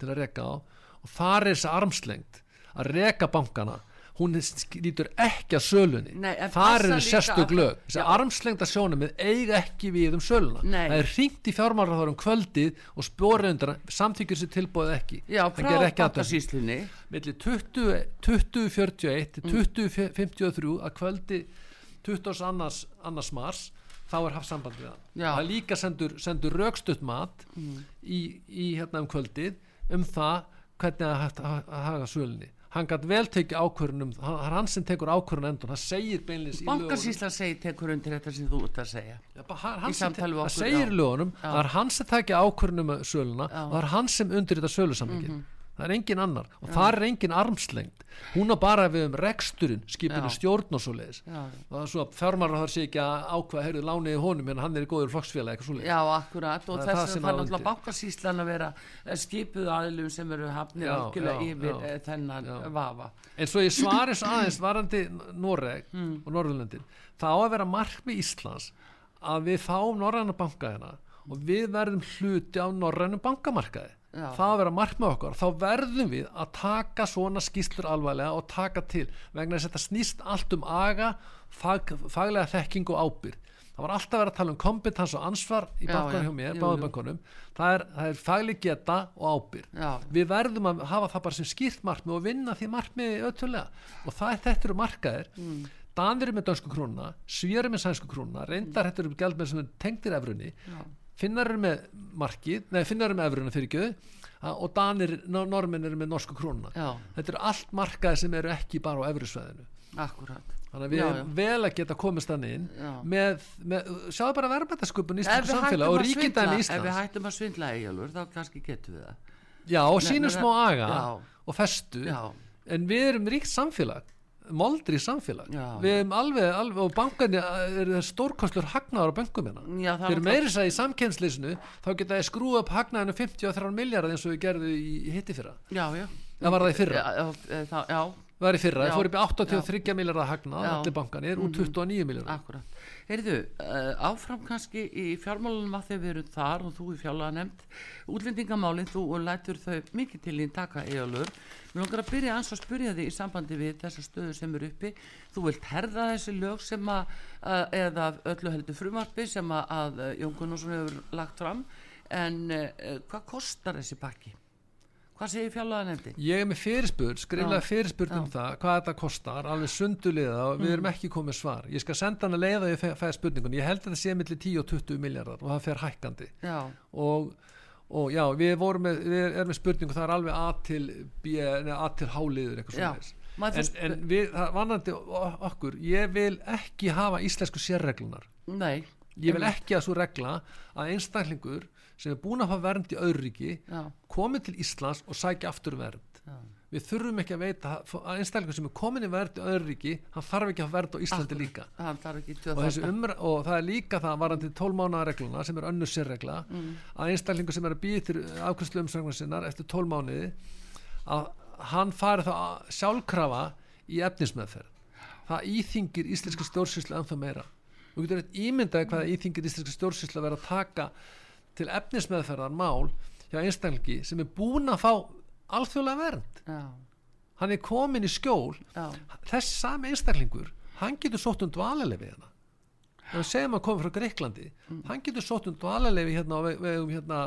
til að reka á og þar er þessi armslengt að reka bankana hún lítur ekki að sölunni þar eru sérstök lög þessi armslengda sjónumið eiga ekki við um söluna Nei. það er hringt í fjármálaráður um kvöldið og spórið undan samþykjur sér tilbúið ekki Já, Það gerir ekki athugasemd. bankasýslunni milli 20 2041 til Mm. 2053 að kvöldi 20. annars, annars mars þá er haft samband við hann Já. það líka sendur, sendur rökstutt mat í, í hérna um kvöldið um það hvernig það haga sölunni hann gætt vel tekið ákvörunum það er hann sem tekur ákvörun endur það segir beinlis í lögunum. Bankasýslan segir tekur undir þetta sem þú ert að segja. Okkur, það segir í lögunum Já. það er hann sem tekið ákvörunum um og það er hann sem undir þetta sölusamlingin það er engin annar og það er engin armslengd hún á bara við um reksturinn skipinu Já. stjórn og svo leiðis Já. og það er svo að fjármárar þar sé ekki að ákveða heyrðu lániði honum en hann er í góður flokksfélag eitthvað svo leiðis Já, akkurat og þess að það er náttúrulega undir. bankasýslan að vera eh, skipuð aðilum sem eru hafnir Já, algjörlega já, yfir já. já. þennan Já. vafa en svo ég svari svo aðeins varandi Noreg Hmm. og Norðurlöndin það á að vera markmið Íslands að við fáum norræna banka hérna og við verðum hluti á norrænum bankamarkaði Já. það að vera markmið okkar þá verðum við að taka svona skýslur alvarlega og taka til. Vegna þess að þetta snýst allt um aga fag, faglega þekking og ábyrð það var alltaf verið að tala um kompetens og ansvar í bankan já, hjá mér, jú, báðum jú. bankunum það er, er fagleg geta og ábyrð Já, við verðum að hafa það bara sem skýrt markmið og vinna því markmiði ötulega og það er þetta eru markaðir. Mm. Danir eru með dönsku krónuna, Svíjar eru með sænsku krónuna, reyndar þetta eru sem eru tengdir efrunni, já, Finnar eru með markið, nei Finnar eru með efruna fyrir gjöðu og Danir, nor- Normenn eru með norsku krónuna. Þetta eru allt markaðir sem eru ekki bara á akkurat. Þannig að við erum vel að geta komist þannig inn með, með sjáðu bara verðmættasköpun í við samfélag og að svindla- ríkidæmi Ef við Íslands. hættum að svindla eigjálfur þá kannski getum við það. Já, og sínum smá aga já. og festu Já, en við erum ríkt samfélag moldri samfélag Já. við erum alveg, alveg og bankandi eru stórkostlur hagnaðar á bönkum hérna það var meiri sæði í samkensleysinu þá geta þeir skrúa upp hagnaðinu 53 miljardar eins og við gerðum í, hitti fyrra Já, já það var það í fyrra, eh, það, það var í fyrra það fór upp í 83 miljardar hagnað Já. Mhm. allir bankanir úr 29 miljardar Akkurat. Heyrðu, uh, áfram kannski í fjármálunum að þeir veru þar og þú í fjárlega nefnd útlendingamálinn, þú og lætur þau mikið til þín taka eigalur. Mér langar að byrja ans að spyrja þig í sambandi við þessa stöðu sem eru uppi. Þú vilt herða þessi lög sem að, eða öllu heldur frumarpi sem að, Jón Gunnarsson hefur lagt fram en uh, hvað kostar þessi pakki? Hvað segir fjárlega nefndi? Ég er með fyrirspurn, skriflega fyrirspurn um það hvað þetta kostar, alveg sunduliða og við erum ekki komið svar. Ég skal senda hann að leiða ég fæ spurningun. Ég held að þetta sé millir 10 og 20 miljardar og það fer hækkandi. Já, Og, og já, við, með, við erum með spurningu, það er alveg A til, til H-liður eitthvað svona. Maður En, en við, það vannandi okkur, ég vil ekki hafa íslensku sérreglunar. Nei. Ég vil ekki að svo regla að einstaklingur sem er búin að hafa vernd í öðriki Já, komið til Íslands og sækja aftur vernd. Já. við þurfum ekki að veita að einstaklingur sem er komin í vernd í ríki hann þarf ekki að hafa vernd á Íslandi líka. Og, umra, og það er líka það varandi 12 mánuða regluna sem er önnur sérregla Mm. að einstaklingur sem er að býja til afkvæmslu umsögnar sinnar eftir 12 mánuði að hann fari þá sjálfkrafa í efnismeðferð. Það íþingir íslenska stjórnsýslu ennþá meira og getur eitt ímyndaði hvað íþingir íslenska stjórnsýslu að vera að taka til efnismeðferðar mál hjá einstaklingi sem er búin að fá alþjóðlega vernd. Já, hann er komin í skjól. Já, þessi sami einstaklingur hann getur sótt um dvalarlefi hérna. Ef við segjum að koma frá Greiklandi hann getur sótt um dvalarlefi hérna á ve- vegum hérna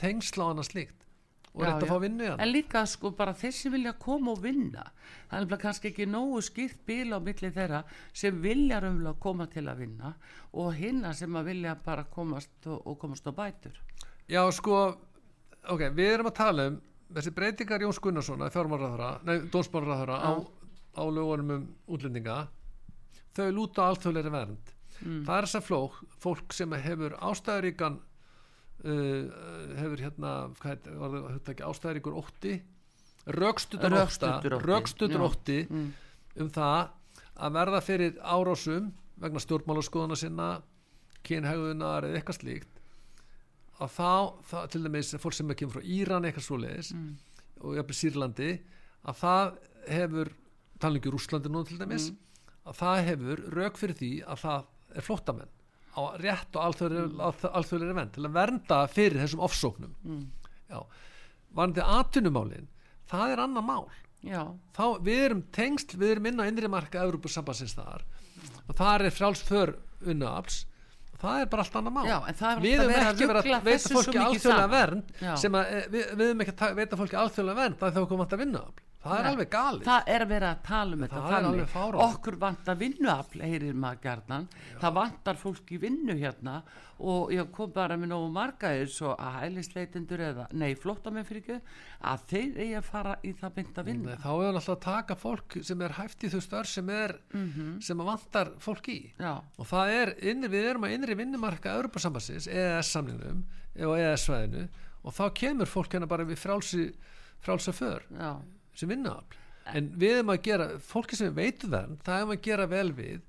tengsla og annað slíkt og rétt að fá vinnu hérna en líka sko bara þeir sem vilja koma og vinna. Það er kannski ekki nógu skýrt bíl á milli þeirra sem vilja raunverulega koma til að vinna og hinna sem að vilja bara komast og, og komast á bætur. Já sko ok, við erum að tala um þessi breytingar Jóns fjármáraðara, nei, dónsmáraðara á, á lögunum um útlendinga. Þau lúta alþjóðleiri vernd. Það er þess að flók, fólk sem hefur ástæðuríkan uh, hefur hérna hvað var þetta ekki ástæðuríkur ótti? Rökstutur ótta. Rökstuddur ótti, rökstutur já. ótti um það að verða fyrir árásum vegna stjórnmálaskoðuna sinna kynhægunar eða eitthvað slíkt að þá, það, til dæmis fólk sem er kemur frá Íran eitthvað svoleiðis og jafnvel Sýrlandi að það hefur talningi Rúslandi nú til dæmis að það hefur rauk fyrir því að það er flóttamenn á rétt og alþjóðlega venn til að vernda fyrir þessum ofsóknum. Já, varandi atvinnumálin það er annað mál. Þá við erum tengst, við erum inn á innri marka Európusambansins þar og þar er frjáls för unnaafls það er bara allt annað mál. Já, það er við höfum að ekki verið að veita fólki alþjóðlega vernd sem að, eh, við, við höfum ekki að ta- veita fólki alþjóðlega vernd það er þá komum vant að vinna það er alveg galið. það er verið að tala um þetta fáránlegt. okkur vantar vinnuafl heyrir maður gjarnan. Það vantar fólk í vinnu hérna. Og ég kom bara með nógu marga eins og að hælisleitendur eða, nei, flottamenn fyrir ekki að þeir eigi að fara í það að vinna Nei, þá er alltaf að taka fólk sem er hæft í þau stör sem er sem að vantar fólk í. Já, og það er, innri, við erum að innri vinnumarka Europasambansins, EES samningnum og EES svæðinu og þá kemur fólk hérna bara við frálsi frálsa för. Já, sem vinnuafl en við erum að gera, fólki sem veitu vernd það erum að gera vel við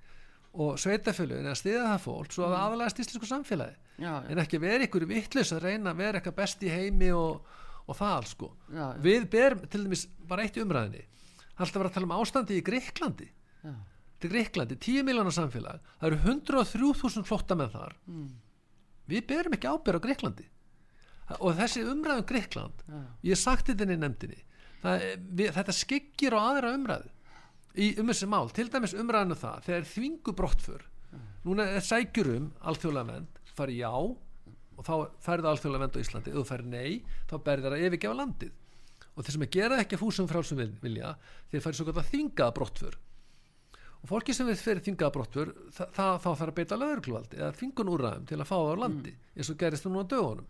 og sveitafélugin að stiða það fólk svo að mm. aðalægast íslensku samfélagi. Já, já, en ekki vera ykkur vittlis að reyna að vera eitthvað best í heimi og, og það alls sko. Já, við berum til dæmis bara eitt umræðinni það er alltaf að vera að tala um ástandi í Greiklandi til Greiklandi, 10 miljónar samfélag það eru 103.000 flotta með þar. Mm, við berum ekki ábyrð á Greiklandi og þessi umræðum Greikland ég sagt þetta inn í nefndinni það, við, þetta skyggir á aðra umræðu í um þessi mál, til dæmis umræðinu það þegar þvingu brottför núna er sækjur um alþjóðlega vend fari já og þá færðu alþjóðlega vend á Íslandi, ef þú færi nei þá berði það að yfirgefa landið. Og þeir sem að gera ekki fúsum frálsum vil- vilja þeir færi svo gott að þvingaða brottför. Og fólki sem við fyrir þvingaða brottför það, það, þá þarf að beita lögregluvaldi eða þvingun úrræðum til að fá það á landi eins og gerist nú á dögunum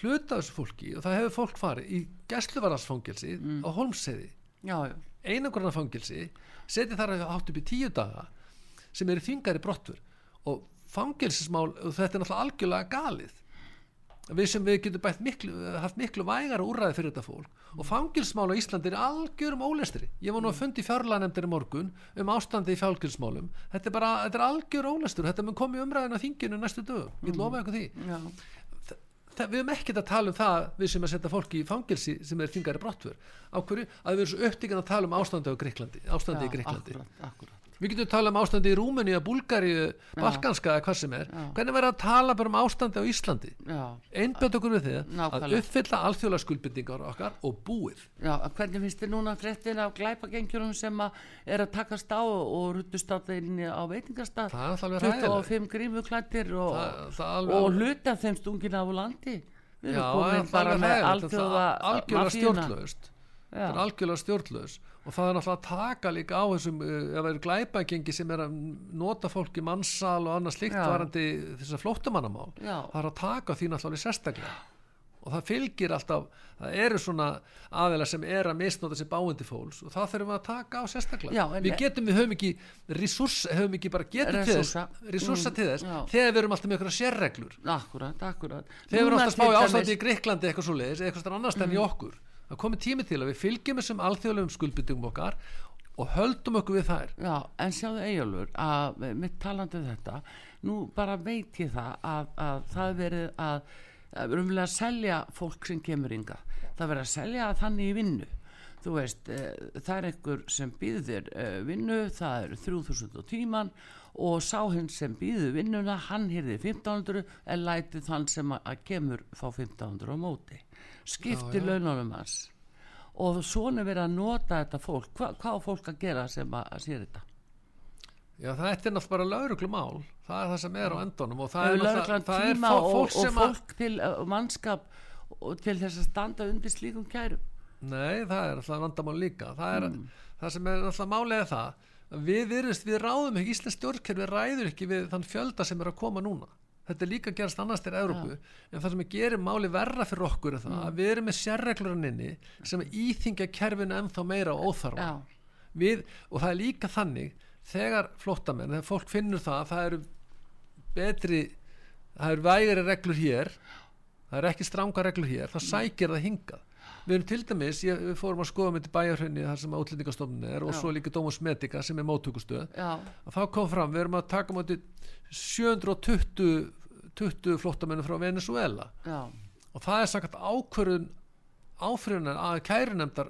hluta þessu fólki og það hefur fólk farið í gæsluvarðarsfangelsi á Holmseiði já, já, einangurna fangelsi setið þar að hátt upp í tíu daga sem eru þingari brottur. Og fangelsismál, og þetta er náttúrulega algjörlega galið. Við sem við getum bætt miklu, haft miklu vægara úrræði fyrir þetta fólk. Og fangelsmál á Íslandi er algjörum ólestri. Ég var nú að fundi fjárlanemndir í morgun um ástandi í fangelsmálum þetta er bara, þetta er algjör ólestur. Þetta mun komið umræðin á þinginu næstu dögum. Ég lofa ykkur því. Já, við höfum ekkert að tala um það við sem að setja fólki í fangelsi sem er þingari brottför. Á hverju, að við erum svo upptíkan að tala um ástandi Greiklandi ástandi í Greiklandi akkurat, akkurat við getum tala um ástandi í Rúmeni Búlgari, Balkanska eða hvað sem er. Já. hvernig verður að tala bara um ástandi á Íslandi? Einbjönd okkur við því að uppfylla alþjóðlega skuldbindingar okkar og búið. Já, hvernig finnst þið núna fréttin af glæpagengjurum sem að er að takast á og ruttust á þeirni á er ræðilegt 25 grímuklættir og, alveg- og hluti af þeim stungin af landi. Við erum er komin bara með alþjóða það er algjörlega stjórnlaust Og það er náttúrulega að taka líka á þessum uh, ef það eru glæpagengi sem er að nota fólk í mannsal og annað slíkt Já. varandi þess að flóttamannamál það er að taka því náttúrulega sérstaklega. Og það fylgir alltaf það eru svona aðeila sem er að misnota sér báindi fólks og það þurfum við að taka á sérstaklega. Já, við getum, við höfum ekki resurs, höfum ekki bara getum til þess Resursa. Mm, til þess já. þegar við erum alltaf með einhverja sérreglur. Akkurat, akkurat. Þegar við erum alltaf að spá í til ástandi dæmis- í Greiklandi eitthvað svo leiðis, eitthvað það komið tími til að við fylgjum þessum alþjóðlegum skuldbyttingum okkar og höldum okkur við þær. Já, en sjáðu Eyjólfur að mitt talandi um þetta nú bara veit ég það að, að það er verið að, að umlega að selja fólk sem kemur ynga það er verið að selja þannig í vinnu. Þú veist, e, það er einhver sem býður e, vinnu, það eru 3000 á tíman og sá hinn sem býður vinnuna, hann hýrði 1500 en lætið þann sem að kemur fá 1500 á móti skipti laununum hans. Og svona er verið að nota þetta fólk. Hva, hvað á fólk að gera sem að, að sér þetta? Já, það er náttúrulega bara lauruglumál það er það sem er á endunum og það hefur er, það er og, fólk og sem að fólk til uh, mannskap og til þess að standa undir slíkum kærum. Nei, það er alltaf vandamál líka. Það, er, Mm. það sem er alltaf málega það. Að við virðist, við ráðum ekki Íslands stjórnkerfi ræður ekki við þann fjölda sem er að koma núna þetta er líka gerast annars til Európu en það sem er gerir máli verra fyrir okkur er það Mm. að við erum með sérreglurinninni sem íþingja kerfinu ennþá meira og óþarfa. Já, við, og það er líka þannig þegar flóttamenn, þegar fólk finnur það að það eru betri það eru vægari reglur hér það eru ekki stranga reglur hér þá sækir það hingað. Við erum til dæmis, ég, við fórum að skoða með til bæjarhraunni þar sem útlendingastofnun er og Já. svo líka Dómus Medica sem er móttökustöð. Og þá kom fram, við erum að taka móti 720 20 flóttamennum frá Venezuela já, og það er sagt ákvörðun áfriðunar að kærunemdar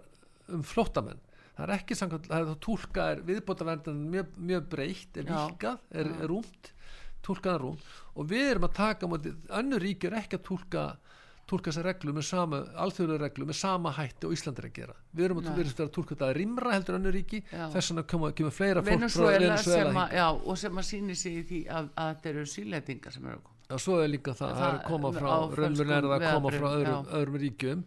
um flóttamenn. Það er ekki samkvæmt, það er þá túlka er viðbótaverndin mjög, mjög breytt er líkað, er, er rúmt túlkaðan rúmt. Og við erum að taka á móti, önnur ríki er ekki að túlka túlka þessar reglu með sama, alþjóðlega reglu með sama hætti og Ísland er að gera. Við erum að, að túlka þetta rýmra heldur önnur ríki. Þess koma, kemur fleira fólk frá Venezuela Venezuela sem að, já, og sem að síni sig í því að, að þetta eru sílendingar sem eru að koma Já, svo er líka það, það er að koma frá, á raunverulega er það að koma frá öðrum, öðrum ríkjum.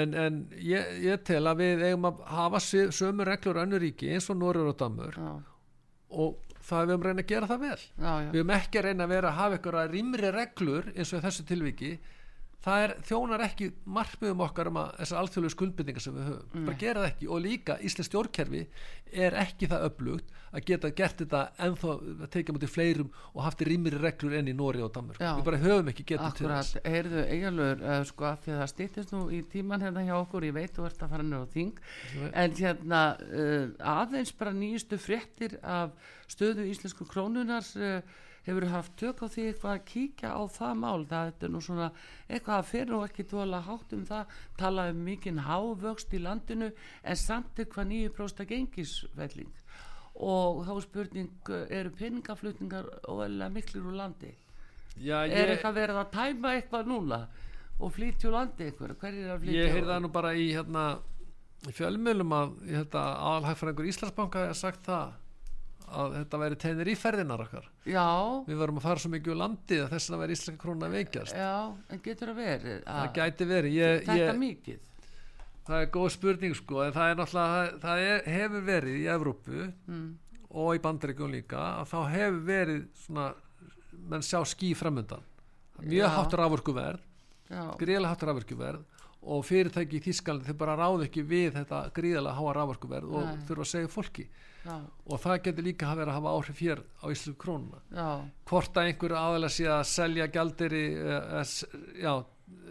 En, en ég, ég tel að við eigum að hafa sömu reglur önnur ríki eins og Norður og Damur já, og það er við um reyna að gera það vel. Já, já, við höfum ekki að reyna að vera að hafa eitthvað rýmri reglur eins og þessu tilviki það er, þjónar ekki markmiðum okkar um að þessar alþjóðlegu skuldbindingar sem við höfum. Bara gera það ekki. Og líka Íslands stjórnkerfi er ekki það upplugt að geta gert þetta ennþá að tekja mútið fleirum og haft rýmri reglur enn í Nóri og Danmörk Já. við bara höfum ekki getur til þess. Heyrðu eiginlegur uh, sko að því að það stýttist nú í tíman hérna hjá okkur, ég veit þú ert að fara nýra á þing en hérna uh, aðeins bara nýjustu fréttir af stöðu íslensku krónunar uh, hefur haft tök á því eitthvað að kíkja á það mál, það er nú svona eitthvað að fyrir og ekki tóla hátt um það tala um mikinn hávöxt í landinu en samt eitthvað 9% gengisvelling og þá er spurning eru peningaflutningar óæðilega miklir úr landi? Já, er ég, eitthvað verið að tæma eitthvað núna og flytja úr landi eitthvað hverjir er að flytja ég heyrði það nú bara í hérna í fjölmiðlum að aðalhægfræðingur Íslandsbanka har sagt það að þetta væri teinir í ferðinar okkar. Já, við varum að fara svo mikið úr landi að þess að væri íslenska krónu að veikjast. Já, en getur það verið það að, gæti verið. Ég, þetta ég, mikið. Það er góð spurning sko en það er náttúrulega það, er, hefur verið í Evrópu mm. og í bandaríkjum líka að þá hefur verið svona menn sjá ský framöndan mjög rávorkuverð já, gríðalega hátt rávorkuverð og fyrirtæki í Þískalandi þau bara ráð ekki við þetta gríðalega háa rávorkuverð og þurfa að segja fólki já, og það getur líka að vera að hafa áhrif hér á íslensku krónuna. Hvort að einhver aðalega sé að selja gjalderi já,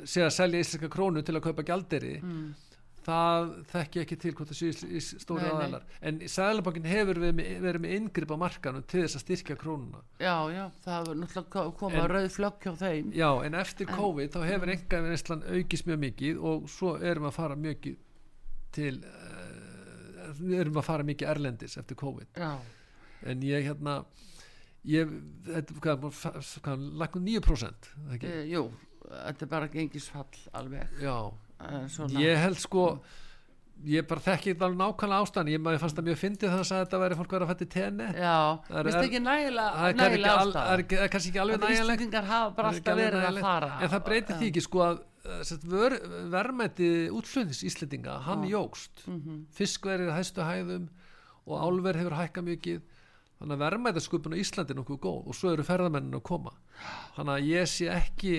sé að selja íslenska krónu til að kaupa gjalderi mm. það þekki ekki til hvort það sé stóri aðalar en Sæðalabankin hefur verið með, verið með inngrip á markanum til þess að styrkja krónuna. Já, já það var náttúrulega ko- koma En- rauð flögg hjá þeim. Já en eftir COVID þá hefur enga veistlan aukist mjög mikið og svo erum við að fara mikið til uh, við erum að fara mikið erlendis eftir COVID. Já, en ég hérna ég, þetta, hvað, hvað, hvað lakkum 9% það ekki? e, jú þetta er bara gengisfall alveg. Já, e, svona, ég held sko ég bara þekki þetta alveg nákvæmlega ástæðan. Ég maður fannst það mjög fyndið þannig að þetta væri fólk verið að fætti tenni já, Það er- ekki nægilega það er ekki, nægilega al, ástæða. er, kannski ekki alveg nægilegt. Íslandingar hafa bara Það ekki alltaf verið að fara. En það breytir því ekki sko að sett, vör, verðmæti útflutnings Íslendinga hann jógst fiskverið er hæstu hæðum og álver hefur hækkað mikið. Þannig að verðmætasköpun á Íslandi er nokkuð góð og svo eru ferðamennin að koma. Þannig að ég sé ekki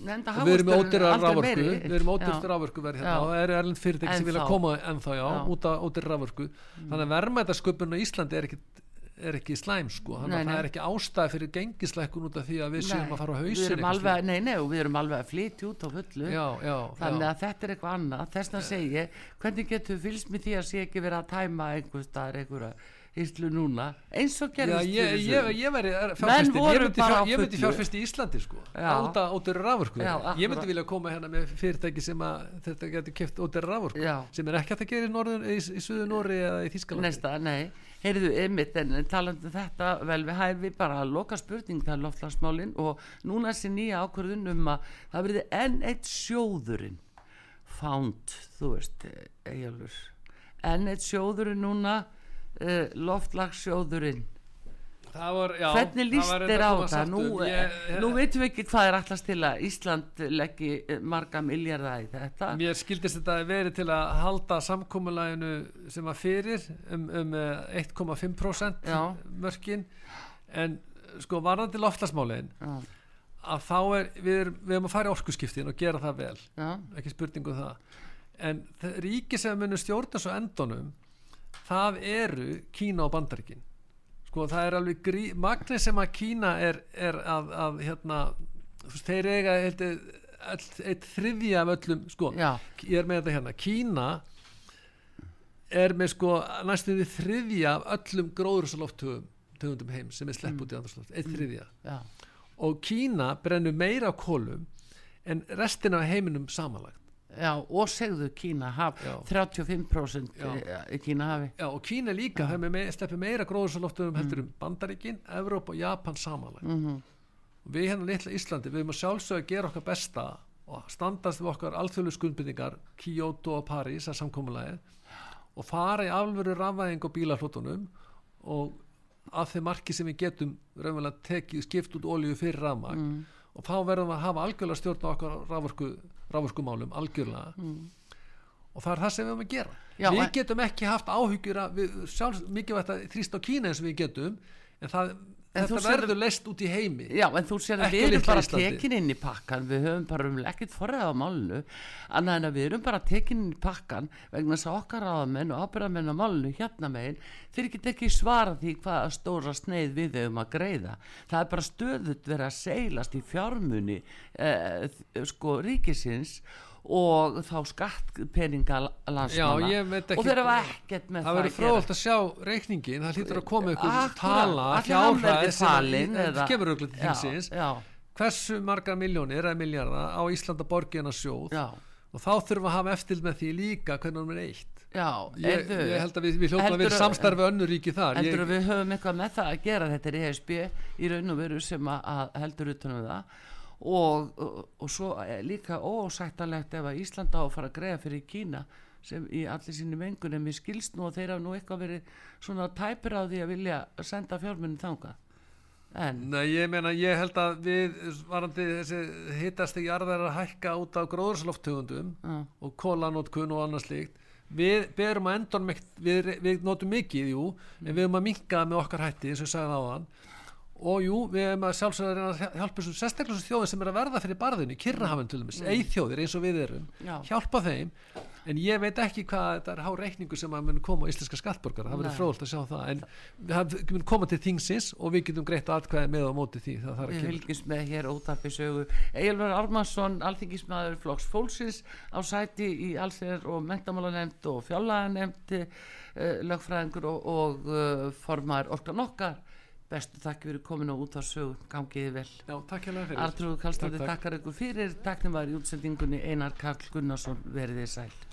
við erum með ódýra meiri. við erum með ódýra Já. raforku verð hérna Já. og það eru erlend fyrirtæki sem vilja koma ennþá já, Já. Mm. út af ódýra raforku þannig að verðmætasköpun á Íslandi er ekki, er ekki slæm sko, þannig að það er ekki ástæð fyrir gengislækkun út af því að við séum að fara á hausin alveg, nei, nei, og við erum alveg að flytja út á fullu þannig að þetta er eitthvað annað þess að segja, hvernig getur fylgst með því að sé ekki verið að tæma einhver hýslu núna eins og Já, gerðist ég, fyrir ég, sömu. ég væri Menn fjárfestin, ég myndi, bara fjár, á ég myndi fullu. fjárfesti í Íslandi sko, Já. ódýra raforku Já, ég myndi vilja koma hérna með fyrirtæki sem að þetta getur keft ódýra raforku Já. sem er ekki að gera í, norður, í, í Suðu Nóri eða í Þískalandi heyrðu ymmit en talandi um þetta vel við hæfi bara að loka spurning það er loftlagsmálin og núna sé nýja ákvörðun um að það verði enn eitt sjóðurinn found, þú veist eigjálfur, enn eitt sjóðurinn núna uh, loftlagsjóðurinn. Var, já, hvernig líst þér á að það? nú, um. ég, nú veitum við ekki hvað er allast til að Ísland leggji eh, marga milljarða í þetta. Mér skildist þetta að verið til að halda samkomulæginu sem var fyrir um, um eh, 1,5% Já. mörkin. En sko varðandi loftasmálin já, að þá er við, erum, við erum að fara í orkuskiptin og gera það vel. Já, ekki spurningu um það. En ríki sem munur stjórna svo endunum það eru Kína og Bandaríkin. Sko það er alveg grí, magnið sem að Kína er, er að, að hérna þeir eiga eitt, þriðja af öllum sko, já, ég er með þetta hérna. Kína er með sko næstum við þriðja af öllum gróðursalofthugum tegundum heim sem er slepp út í andarsloft eitt þriðja. Já, og Kína brennur meira af kolum en restin af heiminum samanlagt já og segðu Kína haf, Já. 35% Já. í Kína hafi Já, og Kína líka ja. me sleppur meira gróðursalofthugum heldur um Bandaríkin, Evróp og Japan samanlagt mm og við hérna litla Íslandi við erum að sjálfsögja að gera okkar besta og standast við okkar alþjóðlu skuldbyrningar Kyoto og Paris að samkomulegið og fara í alvöru rafvæðing og bílaflótunum og af þeim marki sem við getum raunverulega tekið skipt út olíu fyrir rafmagn Mm. og þá verðum við að hafa algjörlega stjórn á okkar raforku, raforkumálum algjörlega og það er það sem við höfum að gera Mm. Já, við en- getum ekki haft áhyggjur að við sjálfs mikilvægt að þrýst á Kína eins og við getum en það, En þetta verður leist út í heimi. Já, en þú sér að við erum bara tekin inn í pakkan, við höfum bara um ekkert forræð á málunu, annað en að við erum bara tekin inn í pakkan vegna þess að okkar áðamenn og ábyrðamenn á málunu hérna megin, þeir get ekki svara því hvaða stóra sneið við höfum að greiða. Það er bara stöðut verið að seilast í fjármuni eh, sko ríkisins og þá skattpeninga landsmanna. Já, ég veit ekki- og þeir hafa ekkert með það það, verður fróðalt að sjá reikningin það hlýtur að koma ykkur tala fjárhæð sem kemur auðvitað til Já, hversu margar miljónir eða miljardar á Íslanda borgina sjóð? Já, og þá þurfum við að hafa eftir með því líka hvernig hann er eitt. Já ég, heyrðu, ég held að við, við hljóttum að vera samstarfi önnur ríki þar. Heldur að við höfum eitthvað með það að gera? Þetta er ESB í raun og veru sem að heldur utanum það og, og, og svo líka ósættanlegt ef að Íslanda á að fara að greiða fyrir Kína sem í allir sínu mengun en mér skilst nú að þeir hafa nú eitthvað verið svona tæpir á því að vilja senda fjármunni þangað en Nei, ég meina, ég held að við varandi þessi hittast ekki jarðar að hækka út af gróðursloftegundum Já. og kólanótkun og annað slíkt við berum að endan við, við notum mikið, jú en við erum að minka með okkar hætti eins og ég sagði áðan og jú, við erum að sjálfsögða reyna að hjálpa þessum sérstaklega þjóðum sem er að verða fyrir barðinu, kyrrahafin til dæmis, mm. eithjóðir eins og við erum Já. hjálpa þeim. En ég veit ekki hvað þetta er há reikningu sem að mun koma á íslenska skattborgara, það verður fróðult að sjá það. En það mun koma til þingsins og við getum greitt atkvæði með á móti því það þarf að Við kemur fylgjumst með hér ótarpi sögu. Egilvar Armarsson, alþingismæður Flokks Fólksins á sæti í allsir og mentamálanemnd og fjálaðanemnd uh, lögfræðingur og, og uh, formar orkan okkar bestu þakki fyrir komin á sögu gangiði vel. Já, takk hérlega fyrir. Artrúð Kallstóði Takk, takk. takkar ykkur fyrir. Taknum var í útsendingunni. Einar Karl Gunnarsson veriði sæl